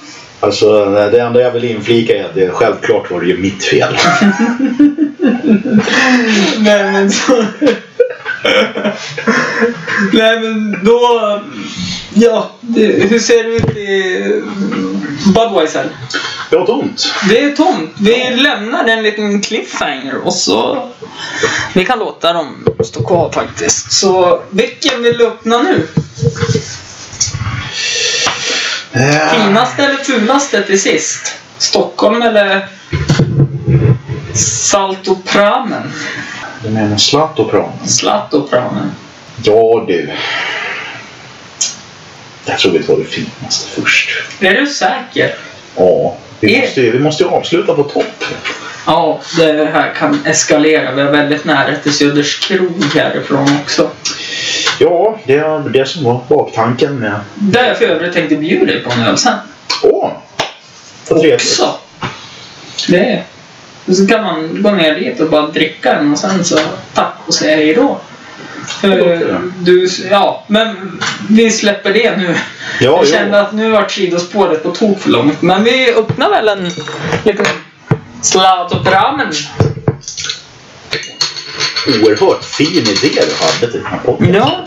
B: Alltså, det enda jag vill inflika är att det självklart var det ju mitt fel. *laughs* *laughs*
A: Nej men så... *laughs* Nej men då... Ja, det, hur ser det ut i Budweiser?
B: Jag har tomt.
A: Det är tomt. Vi lämnar en liten cliffhanger och så... Vi kan låta dem stå kvar faktiskt. Så vilken vill du öppna nu?
B: Eh,
A: Finaste eller fulaste till sist? Stockholm eller Saltopramen?
B: Du menar Zlatopran?
A: Zlatopramen.
B: Ja du. Jag tror vi tar det finaste först.
A: Är du säker?
B: Ja. Vi
A: Är-
B: måste, vi måste avsluta på topp.
A: Ja, det här kan eskalera. Vi är väldigt nära till Söderskrog härifrån också.
B: Ja, det är det som var baktanken med...
A: Där jag för övrigt tänkte bjuda dig på en öl sen.
B: Åh! Vad trevligt.
A: Också. Det är... Och så kan man gå ner dit och bara dricka en och sen så tack och säga hej då. Du, ja, men vi släpper det nu.
B: Ja,
A: Jag
B: jo.
A: kände att nu vart sidospåret på tok för långt. Men vi öppnar väl en liten Zlatopramen.
B: Oerhört fin idé du hade till den här podden.
A: Ja.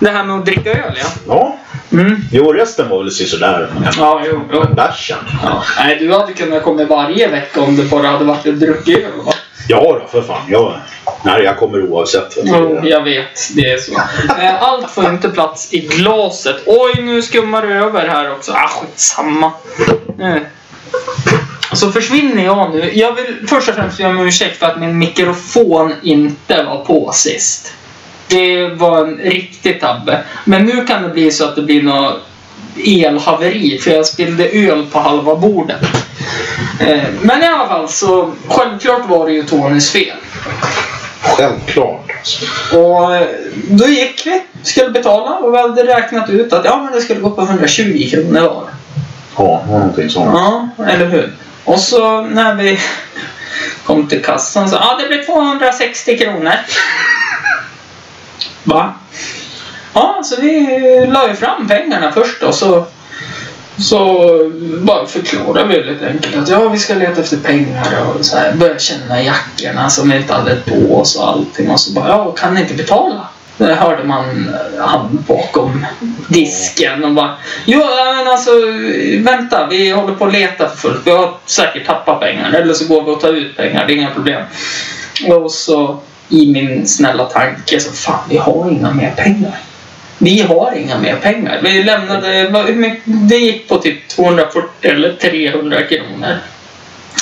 A: Det här med att dricka öl, ja.
B: Ja.
A: Mm.
B: Jo, resten var väl sådär. Men
A: Ja, jo, jo.
B: bärsen.
A: Ja. Nej, du hade kunnat komma varje vecka om det bara hade varit ett druckit öl. va?
B: Ja då, för fan. Jag, nej, jag kommer oavsett.
A: Jo, jag vet. Det är så. Eh, Allt får inte plats i glaset. Oj, nu skummar det över här också. Ah, skitsamma. Eh. Så försvinner jag nu. Jag vill först och främst be om ursäkt för att min mikrofon inte var på sist. Det var en riktig tabbe. Men nu kan det bli så att det blir något elhaveri för jag spillde öl på halva bordet. Eh, Men i alla fall så självklart var det ju Tonys fel.
B: Självklart.
A: Och eh, då gick vi, skulle betala och vi hade räknat ut att ja, men det skulle gå på 120 kronor var.
B: Ja, någonting sånt.
A: Ja, eller hur? Och så när vi *laughs* kom till kassan så ja, det blir 260 kronor. Va? Ja, så vi la ju fram pengarna först och så så bara förklarade vi lite enkelt att ja, vi ska leta efter pengar och så här, börja känna jackorna som vi inte hade på oss och allting. Och så bara, ja, kan ni inte betala? Där hörde man eh, han bakom disken och bara, jo, ja, men alltså vänta, vi håller på att leta för fullt. Vi har säkert tappat pengar eller så går vi och tar ut pengar, det är inga problem. Och så i min snälla tanke så fan, vi har inga mer pengar. Vi har inga mer pengar. Vi lämnade, det gick på typ 240 eller 300 kronor.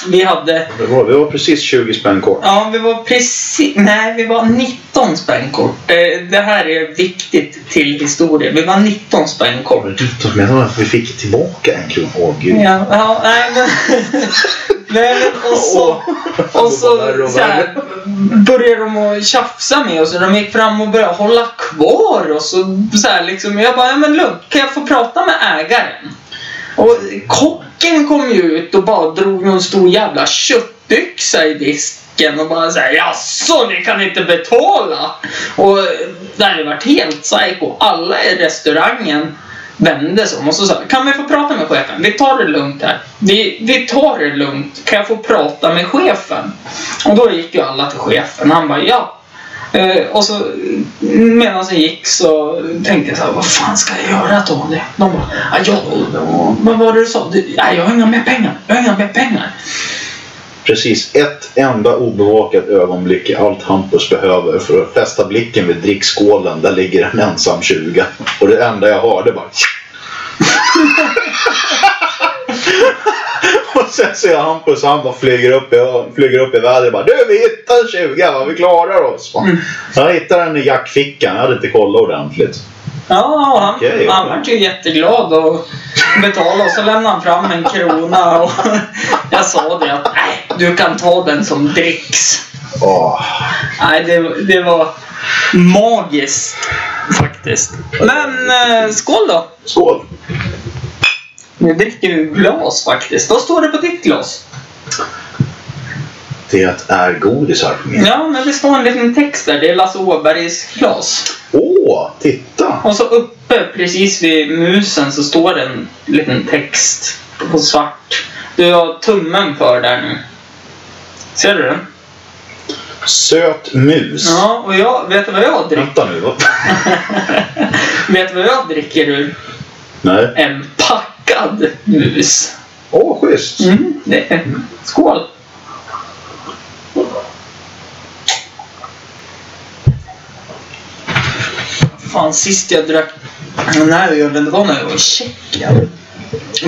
A: Vi hade,
B: Det var, vi var precis 20 spänn kort.
A: ja vi var precis, nej vi var 19 spänn kort. Eh, Det här är viktigt till historien. Vi var 19 spänn kort.
B: Jag menar att vi fick tillbaka en krona. Åh gud.
A: Ja, ja, nej men... *laughs* nej men och så... Och så, så här, började de att tjafsa med oss de gick fram och började hålla kvar oss. Och så här, liksom, jag bara, ja men lugnt, kan jag få prata med ägaren? Och kocken kom ju ut och bara drog någon stor jävla köttyxa i disken och bara såhär Jaså, ni kan inte betala? Och det hade varit helt psycho. Alla i restaurangen vände sig om och så sa kan vi få prata med chefen? Vi tar det lugnt här. Vi, vi tar det lugnt. Kan jag få prata med chefen? Och då gick ju alla till chefen. Han bara ja. Eh, och så medan jag gick så tänkte jag så här, vad fan ska jag göra Tony? De bara, "Ah, ja, ja, vad var det du sa? Du, nej, jag har inga mer pengar. Jag har inga mer pengar.
B: Precis ett enda obevakat ögonblick är allt Hampus behöver för att fästa blicken vid drickskålen. Där ligger en ensam 20. Och det enda jag hörde bara... *laughs* *laughs* Sen ser jag Hampus han bara flyger upp i, flyger upp i vädret bara Du vi hittar en 20 va? Vi klarar oss.
A: Mm.
B: Jag hittade den i jackfickan. Jag hade inte kollat ordentligt.
A: Ja, han,
B: Okej.
A: han var ju jätteglad och betalade och så lämnade han fram en krona och *laughs* jag sa det att nej, du kan ta den som dricks.
B: Åh.
A: Nej, det, det var magiskt faktiskt. Men eh, skål då!
B: Skål!
A: Nu dricker du glas faktiskt. Vad står det på ditt glas?
B: Det är godisar på min.
A: Ja, men det står en liten text där. Det är Lasse Åbergs glas.
B: Åh, titta!
A: Och så uppe precis vid musen så står det en liten text på svart. Du har tummen för där nu. Ser du den?
B: Söt mus.
A: Ja, och jag, vet du vad jag dricker?
B: Vänta nu. *laughs*
A: Vet du vad jag dricker ur?
B: Nej.
A: En packad mus.
B: Åh, schysst.
A: Mm, det är... Skål! Fan, sist jag drack den här ölen, det var när jag var i Tjeckien.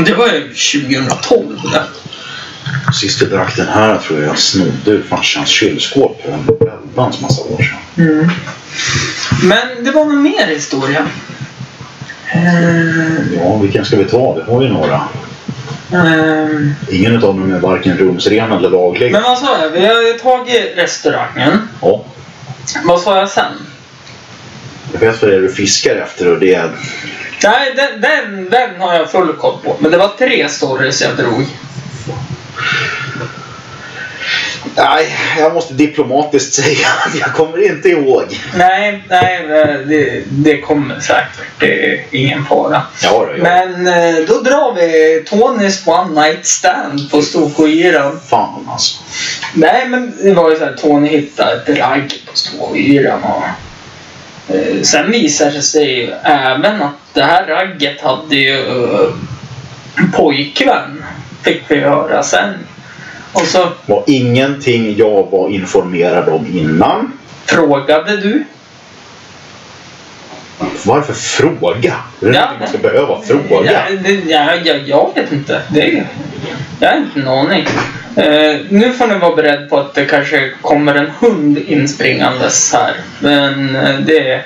A: Det var ju 2012 det.
B: Sist jag drack den här tror jag jag snodde ur farsans kylskåp för en väldans massa år sedan.
A: Mm. Men det var någon mer historia. Eh,
B: Ja, vilken ska vi ta? Vi har ju några.
A: ehm,
B: Ingen av dem är varken rumsren eller laglig.
A: men vad sa jag? Vi har ju tagit restaurangen.
B: Ja,
A: Vad sa jag sen?
B: jag vet vad det är du fiskar efter och det är...
A: Nej, den, den, den har jag full koll på. Men det var tre stories jag drog.
B: Nej, jag måste diplomatiskt säga *laughs* att jag kommer inte ihåg.
A: Nej, nej, det, det kommer säkert. Det är ingen fara.
B: Ja, då, ja.
A: Men eh, då drar vi Tonys One Night Stand på Storsjöyran.
B: Fan alltså.
A: Nej, men det var ju så här Tony hittade ett ragg på Storsjöyran och eh, sen visade det sig ju även att det här ragget hade ju eh, pojkvän. Fick vi höra sen. Och så
B: var ingenting jag var informerad om innan.
A: frågade du.
B: Varför fråga? Det är
A: Ja,
B: man ska behöva fråga.
A: Ja, det, ja, ja, jag vet inte. Det är, jag har inte en aning. Eh, nu får ni vara beredd på att det kanske kommer en hund inspringandes här. Men eh, det,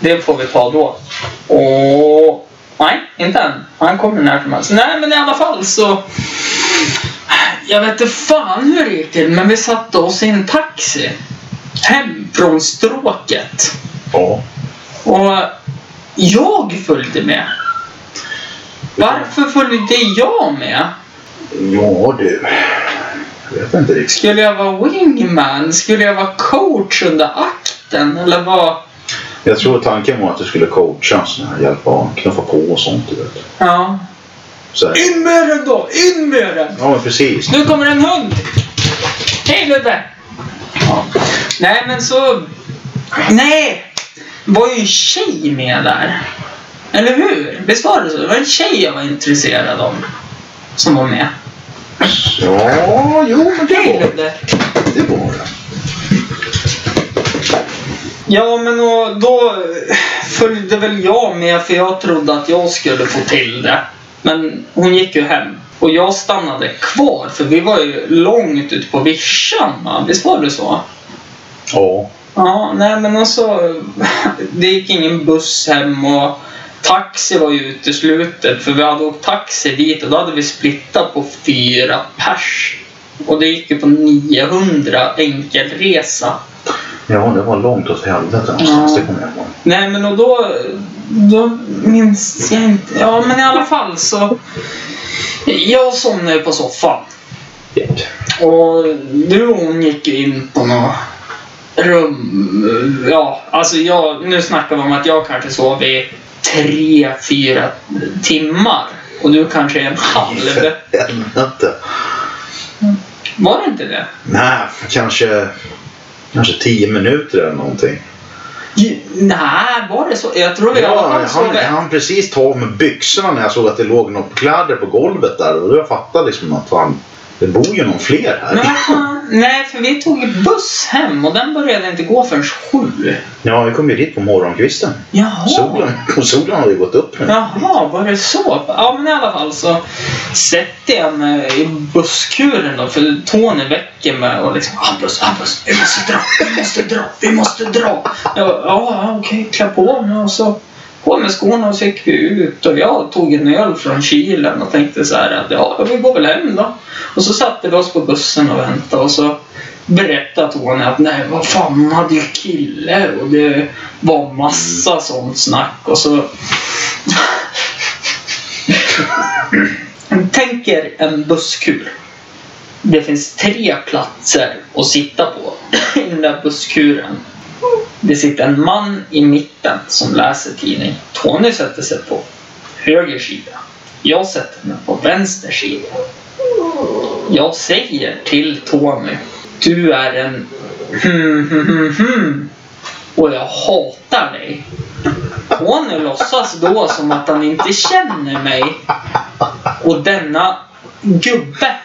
A: det får vi ta då. Och nej, inte än. Han kommer när som helst. Nej, men i alla fall så... Jag vet inte fan hur det gick till, men vi satte oss i en taxi. Hem från stråket.
B: Ja.
A: Och jag följde med. Varför följde jag med?
B: Ja du. Jag vet inte riktigt.
A: Skulle jag vara wingman? Skulle jag vara coach under akten? Eller vad?
B: Jag tror tanken var att du skulle coacha, så här, hjälpa knuffa på och sånt. Du vet.
A: Ja.
B: Så här.
A: In med den då! In med den!
B: Ja, men precis.
A: Nu kommer en hund! Hej Ludde! Ja. Nej men så... Nej! Det var ju en tjej med där. Eller hur? Visst var det så? Det var en tjej jag var intresserad av. Som var med.
B: Ja, jo, men det var
A: Ludde!
B: det. Var det.
A: Ja, men och då följde väl jag med för jag trodde att jag skulle få till det. Men hon gick ju hem. Och jag stannade kvar för vi var ju långt ute på vischan va? Visst var det så?
B: Ja.
A: Ja, nej men alltså. *laughs* Det gick ingen buss hem och taxi var ju uteslutet för vi hade åkt taxi dit och då hade vi splittat på fyra pers. Och det gick ju på 900 enkelresa.
B: Ja, det var långt åt helvete någonstans. Det kommer jag ihåg.
A: Nej men och då, då minns jag inte. Ja men i alla fall så. Jag somnade på soffan. Och du och hon gick ju in på något rum. Ja, alltså jag, nu snackar vi om att jag kanske sov i tre, fyra timmar. Och du kanske en halv. *laughs*
B: Helvete.
A: Var det inte det?
B: Nej, kanske, kanske tio minuter eller någonting.
A: Nej, var det så? Jag tror alla
B: Ja, han,
A: i-
B: han precis ta av mig byxorna när jag såg att det låg något kläder på golvet där. Och jag fattade liksom att fan, det bor ju någon fler här.
A: Fan? Nej, för vi tog buss hem och den började inte gå förrän sju.
B: Ja, vi kom ju dit på morgonkvisten.
A: Jaha.
B: Solen, och solen hade ju gått upp nu.
A: Jaha, var det så? Ja, men i alla fall så sätter jag mig i busskuren då, för Tony väcker mig och liksom Hampus, Hampus, vi måste dra, vi måste dra, vi måste dra. Jag bara, ja, ja, okej, klä på mig och så på med skorna och så gick vi ut och jag tog en öl från kylen och tänkte så här att ja, vi går väl hem då. Och så satte vi oss på bussen och väntade och så berättade Tony att nej, vad fan, hon hade ju kille och det var massa sånt snack och så *laughs* Tänk er en busskur. Det finns tre platser att sitta på i den där busskuren. Det sitter en man i mitten som läser tidning. Tony sätter sig på höger sida. Jag sätter mig på vänster sida. Jag säger till Tony. Du är en Hmm, hmm, hmm. hmm. Och jag hatar dig. Tony låtsas då som att han inte känner mig. Och denna gubbe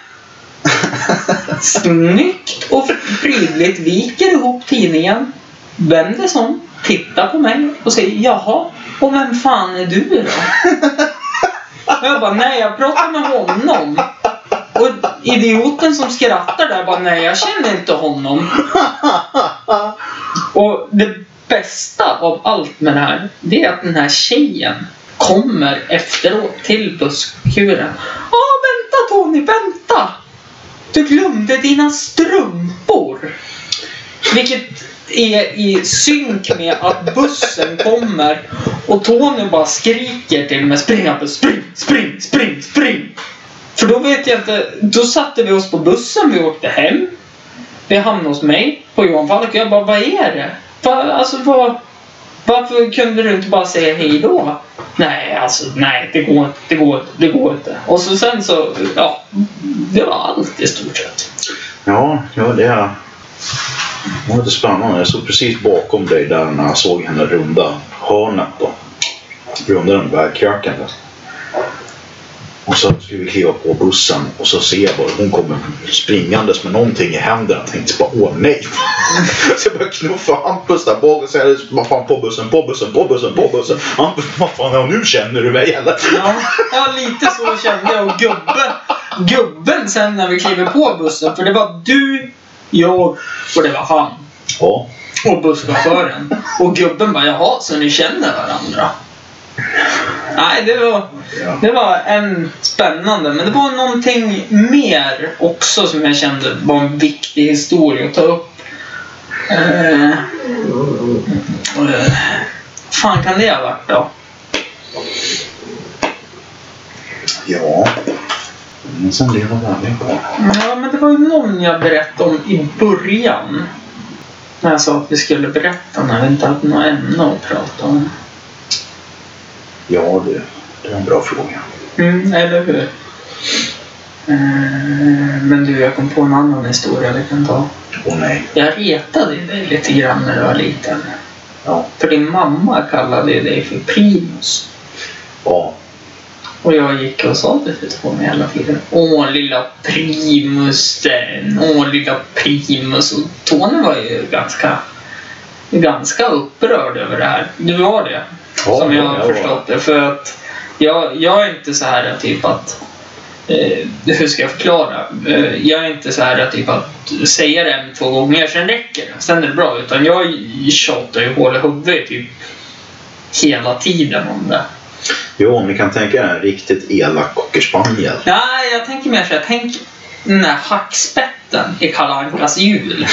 A: snyggt och prydligt viker ihop tidningen, vänder sig om, tittar på mig och säger jaha, och vem fan är du då? Och jag bara, nej jag pratar med honom. Och idioten som skrattar där bara, nej jag känner inte honom. Och det bästa av allt med det här, det är att den här tjejen kommer efteråt till busskuren. Ja, vänta Tony, vänta! Du glömde dina strumpor. Vilket är i synk med att bussen kommer och Tony bara skriker till mig spring Hampus, spring, spring, spring, spring. För då vet jag inte, då satte vi oss på bussen, vi åkte hem. Vi hamnade hos mig på Johan Falk och jag bara, vad är det? Va, alltså vad, varför kunde du inte bara säga hej då? Nej, alltså nej, det går inte, det går inte, det går inte. Och så sen så, ja, det var allt i stort sett.
B: Ja, ja det är... Det var lite spännande. Jag stod precis bakom dig där när jag såg henne runda hörnet då. Runda den vägkröken där. Och så skulle vi kliva på bussen och så ser jag bara hon kommer springandes med någonting i händerna. Jag tänkte bara åh nej. *laughs* så jag började knuffa Hampus där bak och säga vad fan på bussen, på bussen, på bussen, på bussen. Hampus vad fan ja, nu känner du mig eller?
A: Ja, ja, lite så kände jag. Och gubben, gubben sen när vi kliver på bussen, för det var du, jag och det var han.
B: Ja.
A: Och busschauffören. Och gubben bara, jaha, så ni känner varandra? Nej, det var, det var en spännande. Men det var någonting mer också som jag kände var en viktig historia att ta upp. Eh, eh, fan kan det ha varit då?
B: Ja. Men sen det var väldigt bra.
A: Ja, men det var ju någon jag berättade om i början. När jag sa att vi skulle berätta när vi inte hade något ämne att prata om.
B: Ja, det, det är en bra fråga.
A: Mm, eller hur? Eh, men du, jag kom på en annan historia vi kan ta.
B: Åh nej.
A: Jag retade dig lite grann när du var liten.
B: Ja.
A: För din mamma kallade dig för Primus.
B: Ja.
A: Och jag gick och sa det till Tony hela tiden. Åh, lilla Primusten. Åh, lilla Primus. Och Tony var ju ganska, ganska upprörd över det här. Du var det,
B: Ja,
A: som jag har
B: var-
A: förstått det. För att jag, jag är inte så här typ att... Eh, hur ska jag förklara? Eh, jag är inte så här typ att säga det en, två gånger, sen räcker det. Sen är det bra. Utan jag tjatar ju hål i huvudet typ hela tiden om det.
B: Jo, ni kan tänka er en riktigt elak cockerspaniel.
A: Nej, jag tänker mer så här. Tänk den här hackspetten i Kalle Ankas jul.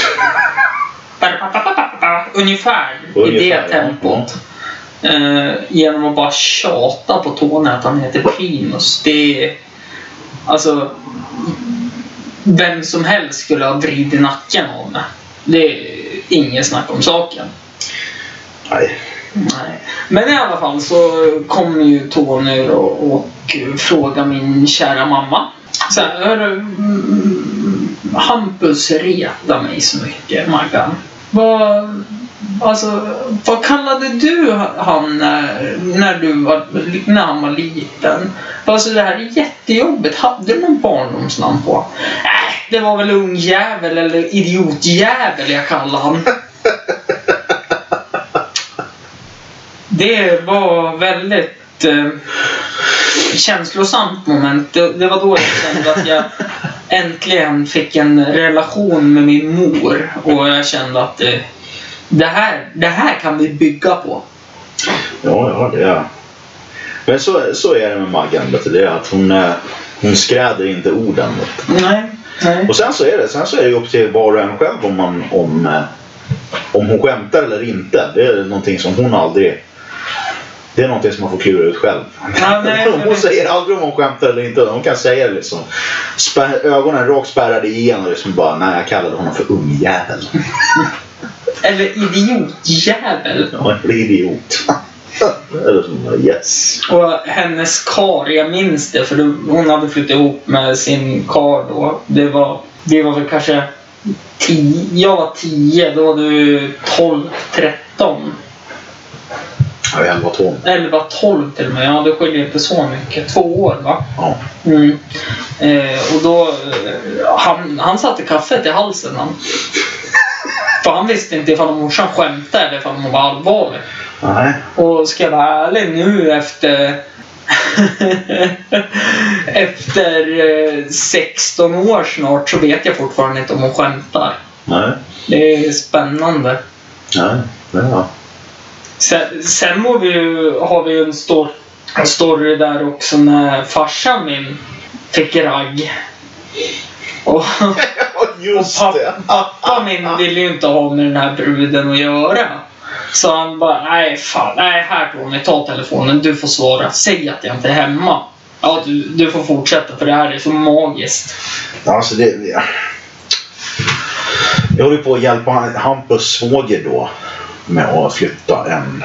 A: Ungefär, i
B: Ungefär,
A: det
B: ja.
A: tempot. Eh, genom att bara tjata på Tony att han heter Primus. Det är... Alltså... Vem som helst skulle ha vridit nacken av mig. Det är inget snack om saken.
B: Nej.
A: Nej. Men i alla fall så kom ju Tony och, och frågade min kära mamma. Så här, "Hörru, mm, Hampus retar mig så mycket, Maggan. Vad, alltså, vad kallade du han när, när, du var, när han var liten? Alltså det här är jättejobbigt. Hade du någon barndomsnamn på? Äh, det var väl ungjävel eller idiotjävel jag kallade han. *laughs* Det var väldigt eh, känslosamt moment. Det, det var då jag kände att jag *laughs* äntligen fick en relation med min mor. Och jag kände att eh, det, här, det här kan vi bygga på.
B: Ja, ja, det är... Men så, så är det med Maggan. Vet du, det är att hon, eh, hon skräder inte orden.
A: Nej, nej.
B: Och sen så är det, sen så är det upp till var och en själv om, man, om, eh, om hon skämtar eller inte. Det är någonting som hon aldrig... Det är någonting som man får klura ut själv.
A: Ja, nej, *laughs*
B: hon säger aldrig om hon skämtar eller inte. Hon kan säga det liksom. Spär, ögonen rakt spärrade igen och liksom bara nej jag kallade honom för ungjävel. *laughs*
A: Eller idiotjävel.
B: Ja, en idiot. *laughs* eller som bara, yes.
A: Och hennes kar, jag minns det för hon hade flyttat ihop med sin kar då. Det var, vi var väl kanske tio, jag var 10, då var du 12, 13.
B: Är 11 12.
A: 11, 12 till och med. Ja, det skiljer inte så mycket. Två år va?
B: Ja.
A: Mm. Eh, och då, eh, han, han satte kaffet i halsen han. För han visste inte ifall morsan skämtade eller ifall hon var allvarlig.
B: Nej.
A: Och ska jag vara ärlig nu efter... *laughs* efter eh, 16 år snart så vet jag fortfarande inte om hon skämtar.
B: Nej.
A: Det är spännande.
B: Nej. Det är
A: Sen, sen må vi ju, har vi ju en, stor, en story där också när farsan min fick ragg. Och, och
B: just
A: papp,
B: det.
A: pappa min ville ju inte ha med den här bruden att göra. Så han bara, nej fan, nej här Tony, ta telefonen, du får svara. Säg att jag inte är hemma. Ja, du, du får fortsätta för det här är så magiskt.
B: Alltså det... det- Jag håller på att hjälpa Hampus svåger då med att flytta en...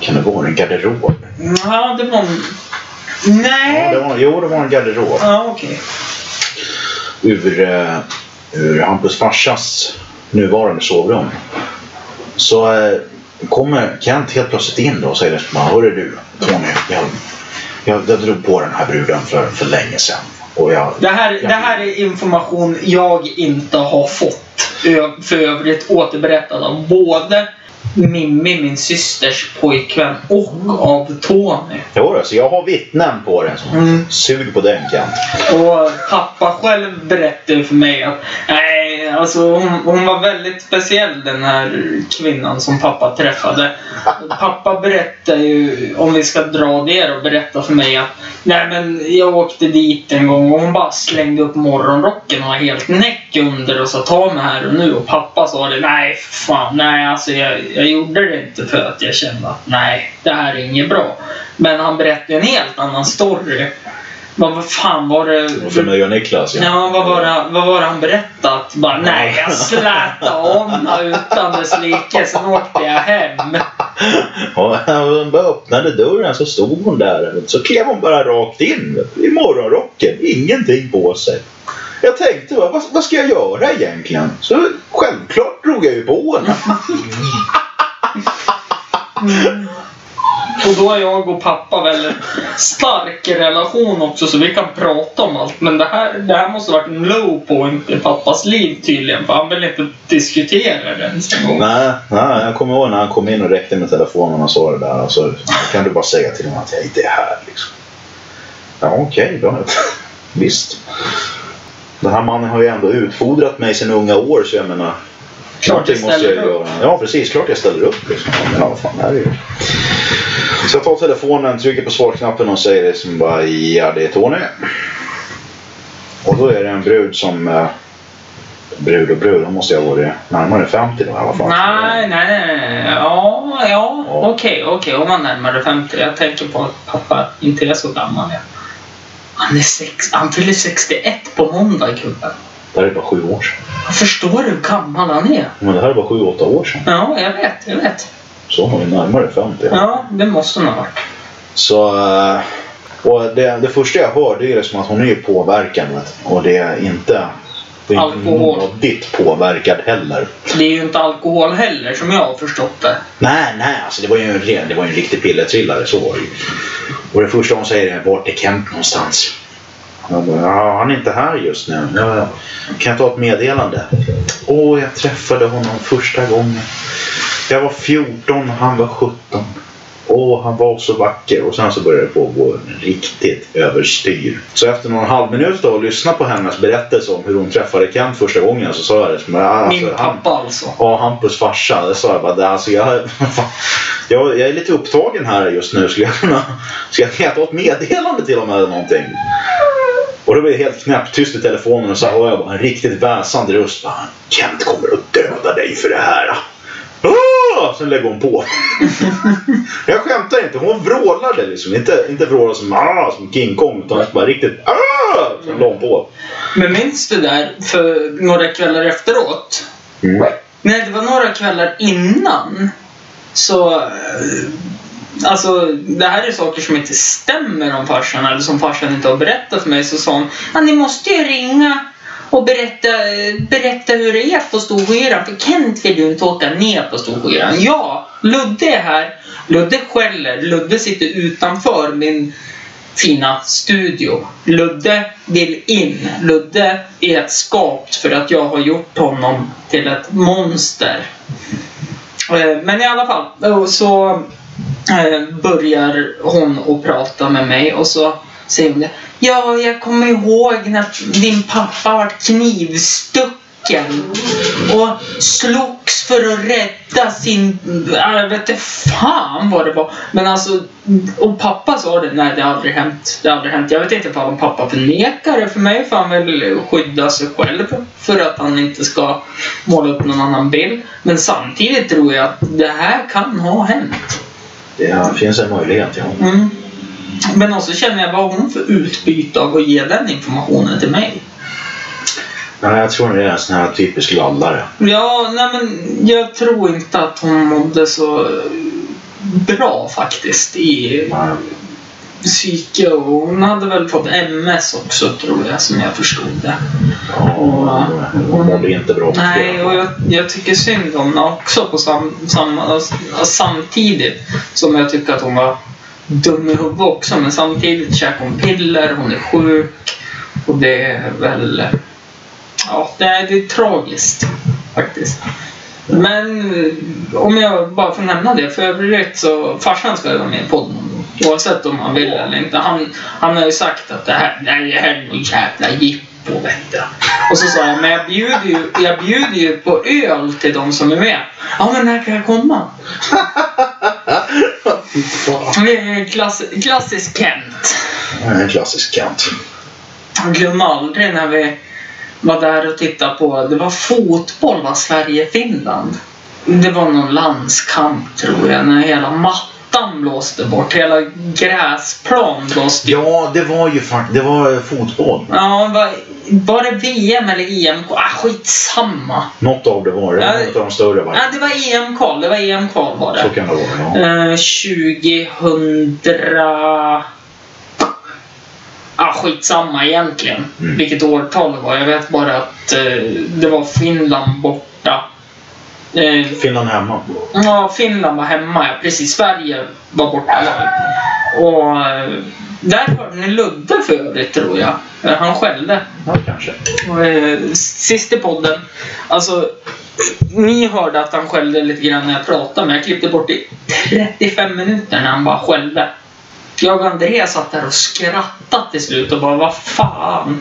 B: Kan det vara en garderob?
A: Ja, det var en...
B: Ja,
A: Nej.
B: det var, jo, det var en garderob.
A: Ja, okej.
B: ur, eh, ur Hampus farsas nuvarande sovrum. Så eh, kommer Kent helt plötsligt in då och säger Hörru du Tony, jag, jag, jag drog på den här bruden för, för länge sedan. Och jag,
A: Det här, det här är information jag inte har fått. För övrigt återberättad av både Mimmi, min systers pojkvän, och av Tony.
B: Jo, då, så jag har vittnen på. Så.
A: Mm.
B: Sug på den Kent.
A: Och pappa själv berättade för mig att nej, Eh, alltså hon, hon var väldigt speciell den här kvinnan som pappa träffade. Pappa berättade ju, om vi ska dra det och berätta för mig att nej men jag åkte dit en gång och hon bara slängde upp morgonrocken och var helt näck under och sa ta mig här och nu och pappa sa det nej fan nej alltså jag, jag gjorde det inte för att jag kände att nej det här är inget bra. Men han berättade en helt annan story. Vad vad fan var det?
B: Och för mig och Niklas. Ja.
A: Ja, vad var det, vad var det han berättade? Att bara, nej, jag slätade om utan dess like, sen åkte jag hem.
B: Och hon bara öppnade dörren så stod hon där. Så klev hon bara rakt in i morgonrocken. Ingenting på sig. Jag tänkte vad, vad- ska jag göra egentligen? Så självklart drog jag ju på henne.
A: Och då är jag och pappa väldigt stark relation också så vi kan prata om allt. Men det här, det här måste varit en low point i pappas liv tydligen. För han vill inte diskutera det ens en gång.
B: Nej, nej, jag kommer ihåg när han kom in och räckte med telefonen och sa det där. Och så kan du bara säga till honom att jag inte är här. Liksom. Ja, okej då. *laughs* Visst. Den här mannen har ju ändå utfodrat mig sedan unga år så jag menar.
A: Klart du
B: någonting måste jag
A: ställer upp.
B: göra. Ja, precis. Klart jag ställer upp. Liksom. Ja, fan är det ju. Så jag tar telefonen, trycker på svarsknappen och säger det som bara ja, det är Tony. Och då är det en brud som... Eh, brud och brud, hon måste jag ha varit närmare 50 då i alla fall.
A: Nej, nej, nej. Ja, ja,
B: Ja.
A: okej, okej. Om man närmare 50. Jag tänker på att pappa inte är så gammal. Ja. Han, är sex, han fyller 61 på måndag, gubben.
B: Det här är bara sju år sedan.
A: Jag förstår hur gammal han är.
B: Men det här är bara sju, åtta år sedan.
A: Ja, jag vet, jag vet.
B: Så hon är närmare 50.
A: Ja, det måste hon ha varit.
B: Så... eh, Och det, det första jag hör det är liksom att hon är ju påverkad. Och det är inte... Det är inte
A: Alkohol.
B: nådigt påverkad heller.
A: Det är ju inte alkohol heller, som jag har förstått det.
B: Nej, nej, alltså det var ju en, ren, det var ju en riktig pillertrillare, så var det ju. Och det första hon säger är vart är Kent någonstans? Jag bara, ja, han är inte här just nu. Ja, ja. Kan jag ta ett meddelande? Åh, jag träffade honom första gången. Jag var 14, han var 17. Åh, han var så vacker. Och sen så började det på att gå riktigt överstyr. Så efter någon halv minut då och lyssna på hennes berättelse om hur hon träffade Kent första gången så sa jag det som alltså,
A: Min
B: han-
A: pappa alltså.
B: Ja, Hampus farsa. Det sa jag bara. "Det- Alltså, jag, *laughs* jag, jag är lite upptagen här just nu. Skulle jag kunna... Ska jag jag ta ett meddelande till dem eller någonting? Och då blev det helt knäpptyst i telefonen och så hör jag bara en riktigt väsande röst. Bara, Kent kommer att döda dig för det här. Ah! Sen lägger hon på. *laughs* jag skämtar inte. Hon vrålade liksom. Inte, inte vrålade som, ah, som King Kong. Utan bara riktigt ah! Sen la hon på.
A: Men minns du där för några kvällar efteråt?
B: Mm.
A: Nej, det var några kvällar innan. Så... Alltså, det här är saker som inte stämmer om farsan, eller som farsan inte har berättat för mig. Så sa hon, ni måste ju ringa och berätta, berätta hur det är på Storskyran. För Kent vill ju inte åka ner på Storskyran. Ja, Ludde är här. Ludde skäller. Ludde sitter utanför min fina studio. Ludde vill in. Ludde är ett skapt för att jag har gjort honom till ett monster. Eh, men i alla fall, så Ehm, börjar hon att prata med mig och så säger hon det. Ja, jag kommer ihåg när din pappa var knivstucken och slogs för att rädda sin... Äh, jag vet inte fan vad det var. Men alltså, och pappa sa det. Nej, det har aldrig hänt. Det har aldrig hänt. Jag vet inte om pappa förnekar det för mig. För han vill skydda sig själv. För att han inte ska måla upp någon annan bild. Men samtidigt tror jag att det här kan ha hänt.
B: Det finns en möjlighet, ja.
A: Mm. Men också känner jag, vad har hon för utbyte av att ge den informationen till mig?
B: Men jag tror det är en sån här typisk laddare.
A: Ja, nej men jag tror inte att hon mådde så bra faktiskt i psyke och hon hade väl fått MS också tror jag som jag förstod det.
B: ja, hon mådde inte bra.
A: Nej, och jag, jag tycker synd om henne också på sam, sam, alltså, samtidigt som jag tycker att hon var dum i huvudet också. Men samtidigt käkar hon piller, hon är sjuk och det är väl... Ja, det är, det är tragiskt faktiskt. Men om jag bara får nämna det, för övrigt så farsan ska ju vara med i podden oavsett om han vill eller inte. Han, han har ju sagt att det här, det här är någon jävla jippo vet du. Och så sa jag, men jag bjuder ju, jag bjuder ju på öl till de som är med. Ja, men när kan jag komma? *laughs* Det är klass, klassisk Kent.
B: En klassisk kant.
A: Jag glömmer aldrig när vi var där och tittade på, det var fotboll va, Sverige-Finland. Det var någon landskamp tror jag, när hela mattan blåste bort. Hela gräsplan blåste
B: Ja, det var ju faktiskt det var fotboll.
A: Ja, var, var det VM eller EM? Ah, skitsamma.
B: Något av det var det.
A: Ja,
B: Något av de större var
A: Ja, det var EM-kval. Det var EM-kval var
B: Så
A: det.
B: kan det vara, ja.
A: Eh, 2000... Ah, skitsamma egentligen.
B: Mm.
A: Vilket årtal det var. Jag vet bara att eh, det var Finland borta. Eh,
B: Finland hemma.
A: ja, Finland var hemma. Ja, precis. Sverige var borta. Och eh, där hörde ni Ludde för övrigt, tror jag. Eh, Han skällde.
B: Ja, kanske.
A: Och, eh, Sist i podden. Alltså, ni hörde att han skällde lite grann när jag pratade, men jag klippte bort i 35 minuter när han bara skällde. Jag och Andreas satt där och skrattade till slut och bara, vad fan.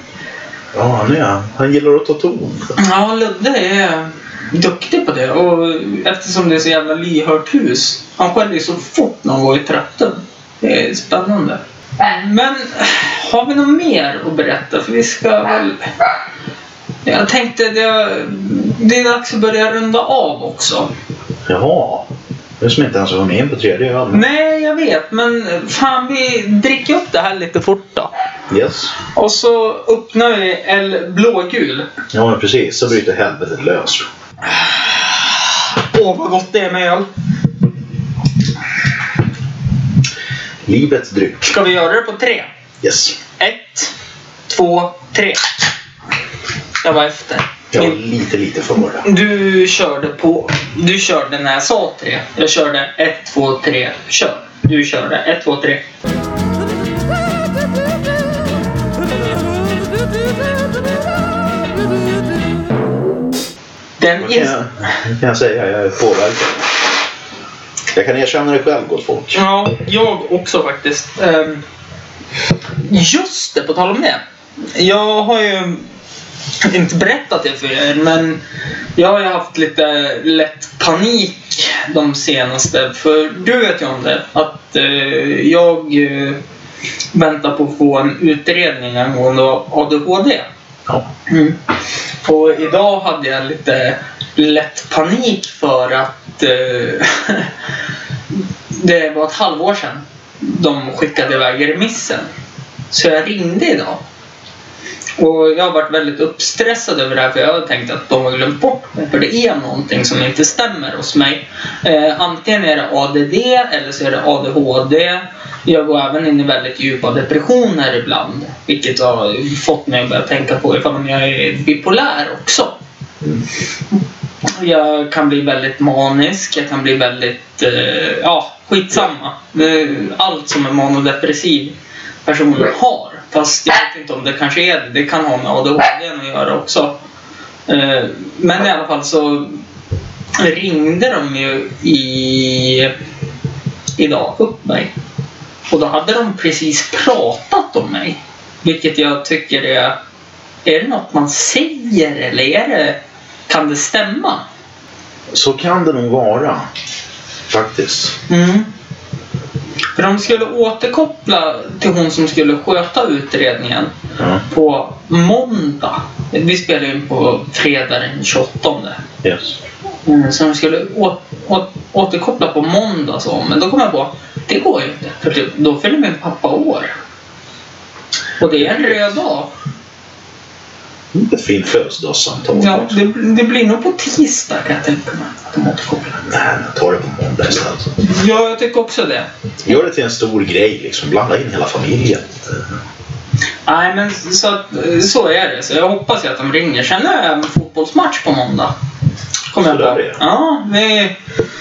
B: Ja, han, är, han gillar att ta ton.
A: Ja, Ludde är duktig på det och eftersom det är så jävla lyhört hus. Han skäller ju så fort någon går i trötten. Det är spännande. Men har vi något mer att berätta? För vi ska väl... Jag tänkte det, det är dags att börja runda av också.
B: Jaha. Är som inte ens hunnit in på tredje ölen.
A: Nej, jag vet, men fan vi dricker upp det här lite fort då.
B: Yes.
A: Och så öppnar vi El blågul.
B: Ja, precis. Så bryter helvetet lös.
A: Åh, vad gott det är med öl.
B: Livets dryck.
A: Ska vi göra det på tre?
B: Yes.
A: Ett, två, tre. Jag var efter.
B: Jag var lite, lite för.
A: Du körde på... Du körde när jag sa tre. Jag körde ett, två, tre, kör. Du körde ett, två, tre. Den
B: kan jag, kan jag säga? Jag är påverkad. Jag kan erkänna det själv, gott folk.
A: Ja, jag också faktiskt. Ehm, Just det, på tal om det. Jag har ju inte berättat det för er, men jag har ju haft lite lätt panik de senaste. För du vet ju om det, att eh, jag eh, väntar på att få en utredning angående ADHD.
B: Ja.
A: Mm. Och idag hade jag lite lätt panik för att eh, *laughs* det var ett halvår sedan de skickade iväg remissen. Så jag ringde idag och jag har varit väldigt uppstressad över det här för jag har tänkt att de har glömt bort mig. För det är någonting som inte stämmer hos mig. Eh, antingen är det ADD eller så är det ADHD. Jag går även in i väldigt djupa depressioner ibland. Vilket har fått mig att börja tänka på ifall jag är bipolär också. Jag kan bli väldigt manisk, jag kan bli väldigt... Eh, ja, skitsamma. Allt som en manodepressiv person har. Fast jag vet inte om det kanske är det. Det kan ha med ADHD att göra också. Eh, Men i alla fall så ringde de ju i, idag upp mig. Och då hade de precis pratat om mig. Vilket jag tycker är... Är det något man säger eller är det, kan det stämma?
B: Så kan det nog vara. Faktiskt.
A: Mm. För de skulle återkoppla till hon som skulle sköta utredningen
B: Ja.
A: på måndag. Vi spelar in på fredag den 28.
B: Yes.
A: Mm, så de skulle å, å, återkoppla på måndag så. Men då kom jag på, det går ju inte. För då fyller min pappa år. Och det är en röd dag.
B: Ett fint födelsedagssamtal.
A: Ja, det, det blir nog på tisdag kan jag tänka mig. Att de återkopplar.
B: Nej, ta det på måndag istället.
A: Ja, jag tycker också det.
B: Gör det till en stor grej. Liksom. Blanda in hela familjen.
A: Nej, men så, att, så är det. Så jag hoppas att de ringer. Sen är det en fotbollsmatch på måndag. Kommer jag på. Ja, vi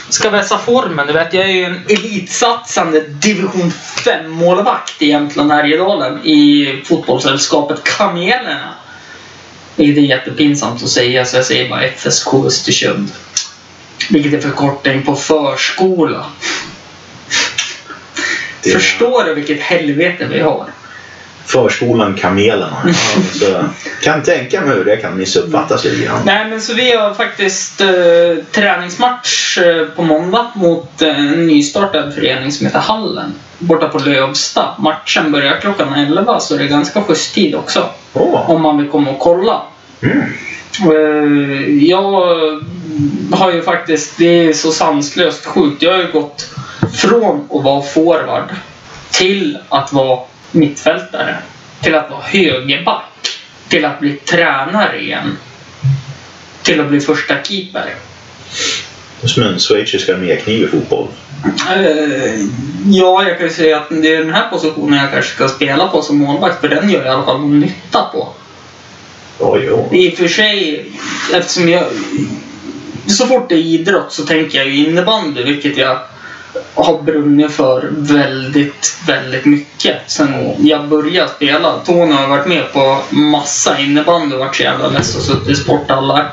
A: ska vässa formen. Du vet, jag är ju en elitsatsande division 5-målvakt i Jämtland Härjedalen i fotbollssällskapet Kamelerna. Det är jättepinsamt att säga, så jag säger bara FSK Östersund. Vilket är förkortning på förskola.
B: Det-
A: Förstår du vilket helvete vi har?
B: Förskolan Kamelerna. Ja, så, kan tänka mig hur det kan missuppfattas lite grann.
A: Nej, men så vi har faktiskt eh, träningsmatch eh, på måndag mot en nystartad förening som heter Hallen. Borta på Lövsta. Matchen börjar klockan 11 så det är ganska schysst tid också.
B: Åh,
A: Om man vill komma och kolla.
B: mm.
A: Eh, jag har ju faktiskt, det är så sanslöst sjukt. Jag har ju gått från att vara forward till att vara mittfältare. Till att vara högerback. Till att bli tränare igen. Till att bli första keeper.
B: Som en schweizisk armékniv i fotboll.
A: Eh, ja, jag kan ju säga att det är den här positionen jag kanske ska spela på som målvakt. För den gör jag i alla fall någon nytta på.
B: Oj, oj.
A: I och för sig, eftersom jag... Så fort det är idrott så tänker jag ju innebandy, vilket jag har brunnit för väldigt, väldigt mycket. Sen jag började spela. Tony har varit med på massa innebandy och varit så jävla less och suttit i sporthallar.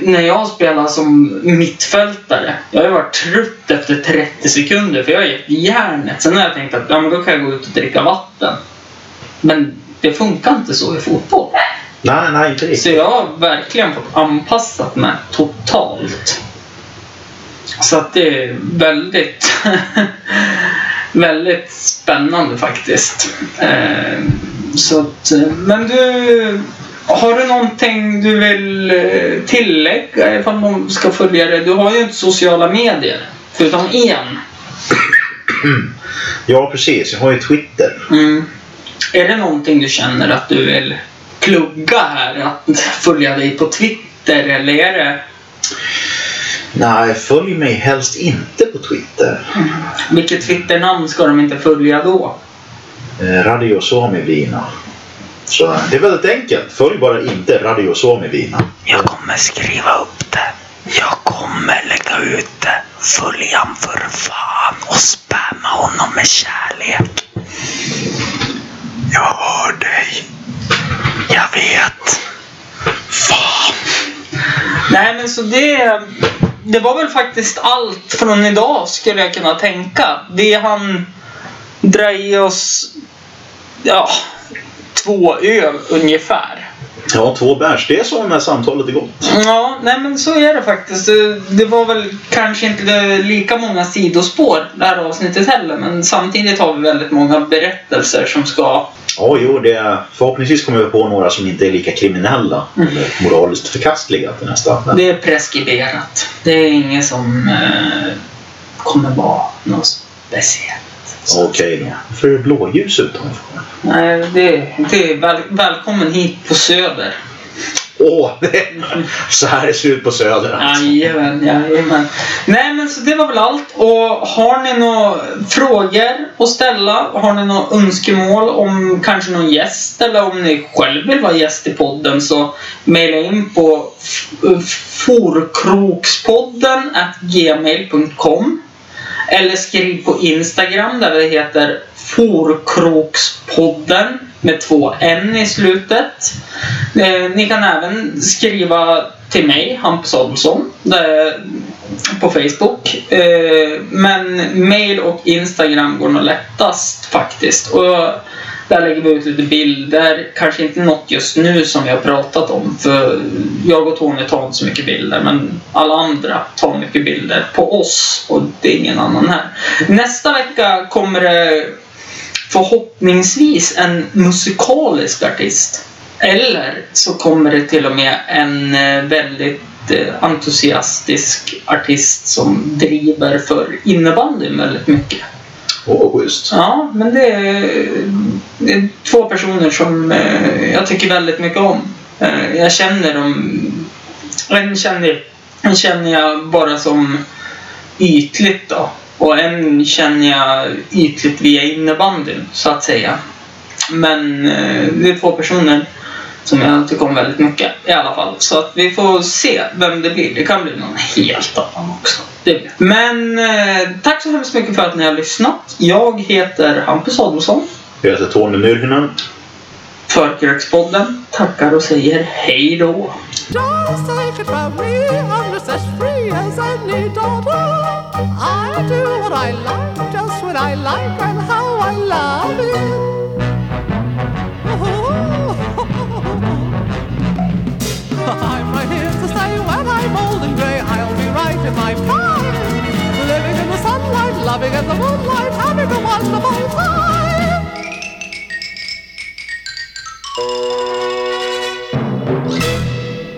A: När jag spelar som mittfältare, jag har varit trött efter 30 sekunder för jag har gett järnet. Sen har jag tänkt att ja, men då kan jag gå ut och dricka vatten. Men det funkar inte så i fotboll.
B: Nej, nej, inte
A: Så
B: riktigt.
A: jag har verkligen fått anpassat mig totalt. Så att det är väldigt, *laughs* väldigt spännande faktiskt. Eh, Så att, men du, har du någonting du vill eh, tillägga ifall någon ska följa dig? Du har ju inte sociala medier, förutom en. *clears throat*
B: Ja, precis. Jag har ju Twitter.
A: Mm. Är det någonting du känner att du vill plugga här? Att följa dig på Twitter eller är det
B: Nej, följ mig helst inte på Twitter.
A: Vilket Twitternamn ska de inte följa då?
B: Eh, Radio Suomi Vina. Så det är väldigt enkelt. Följ bara inte Radio Suomi Vina.
A: Jag kommer skriva upp det. Jag kommer lägga ut det. Följ han för fan och spamma honom med kärlek. Jag hör dig. Jag vet. Fan. Nej men så det... Det var väl faktiskt allt från idag skulle jag kunna tänka. Vi han dra i oss... Ja, två öl ungefär.
B: Ja, två bärs. Det är så när samtalet är gott.
A: Ja, nej men så är det faktiskt. Det- var väl kanske inte lika många sidospår det här avsnittet heller. Men samtidigt har vi väldigt många berättelser som ska...
B: Ja, jo, det är, förhoppningsvis kommer vi på några som inte är lika kriminella eller moraliskt förkastliga till nästa. Men,
A: Det är preskriberat. Det är inget som eh, kommer vara något speciellt.
B: Okej då. Varför är det blåljus utanför?
A: Nej, det, det är väl, välkommen hit på Söder.
B: Åh, det så här det ser ut på Söder alltså.
A: Jajamän, jajamän. Nej men så det var väl allt. Och har ni några frågor att ställa? Har ni några önskemål om kanske någon gäst? Eller om ni själv vill vara gäst i podden så mejla in på forkrokspodden gmail.com eller skriv på Instagram där vi heter Forkrokspodden med två n i slutet. Eh, ni kan även skriva till mig, Hampus Adolfsson, på Facebook. Eh, men mail och Instagram går nog lättast faktiskt. Och där lägger vi ut lite bilder. Kanske inte något just nu som vi har pratat om. För jag och Tony tar inte så mycket bilder. Men alla andra tar mycket bilder på oss. Och det är ingen annan här. Nästa vecka kommer det förhoppningsvis en musikalisk artist. Eller så kommer det till och med en eh, väldigt eh, entusiastisk artist som driver för innebandyn väldigt mycket.
B: Åh, schysst.
A: Ja, men det är, det är två personer som eh, jag tycker väldigt mycket om. Eh, jag känner dem... En känner, en känner jag bara som ytligt då. Och en känner jag ytligt via innebandyn, så att säga. Men eh, det är två personer som jag tycker om väldigt mycket i alla fall. Så att vi får se vem det blir. Det kan bli någon helt annan också. Men eh, tack så hemskt mycket för att ni har lyssnat. Jag heter Hampus Adolfsson.
B: Jag heter Tony Nyrhinen.
A: Förkrökspodden tackar och säger hej då.
C: Just take it from me, I'm just as free as any daughter. I do what I like, just when I like, and how I love it. right in my prime. Living in the sunlight, loving in the moonlight, having a wonderful time.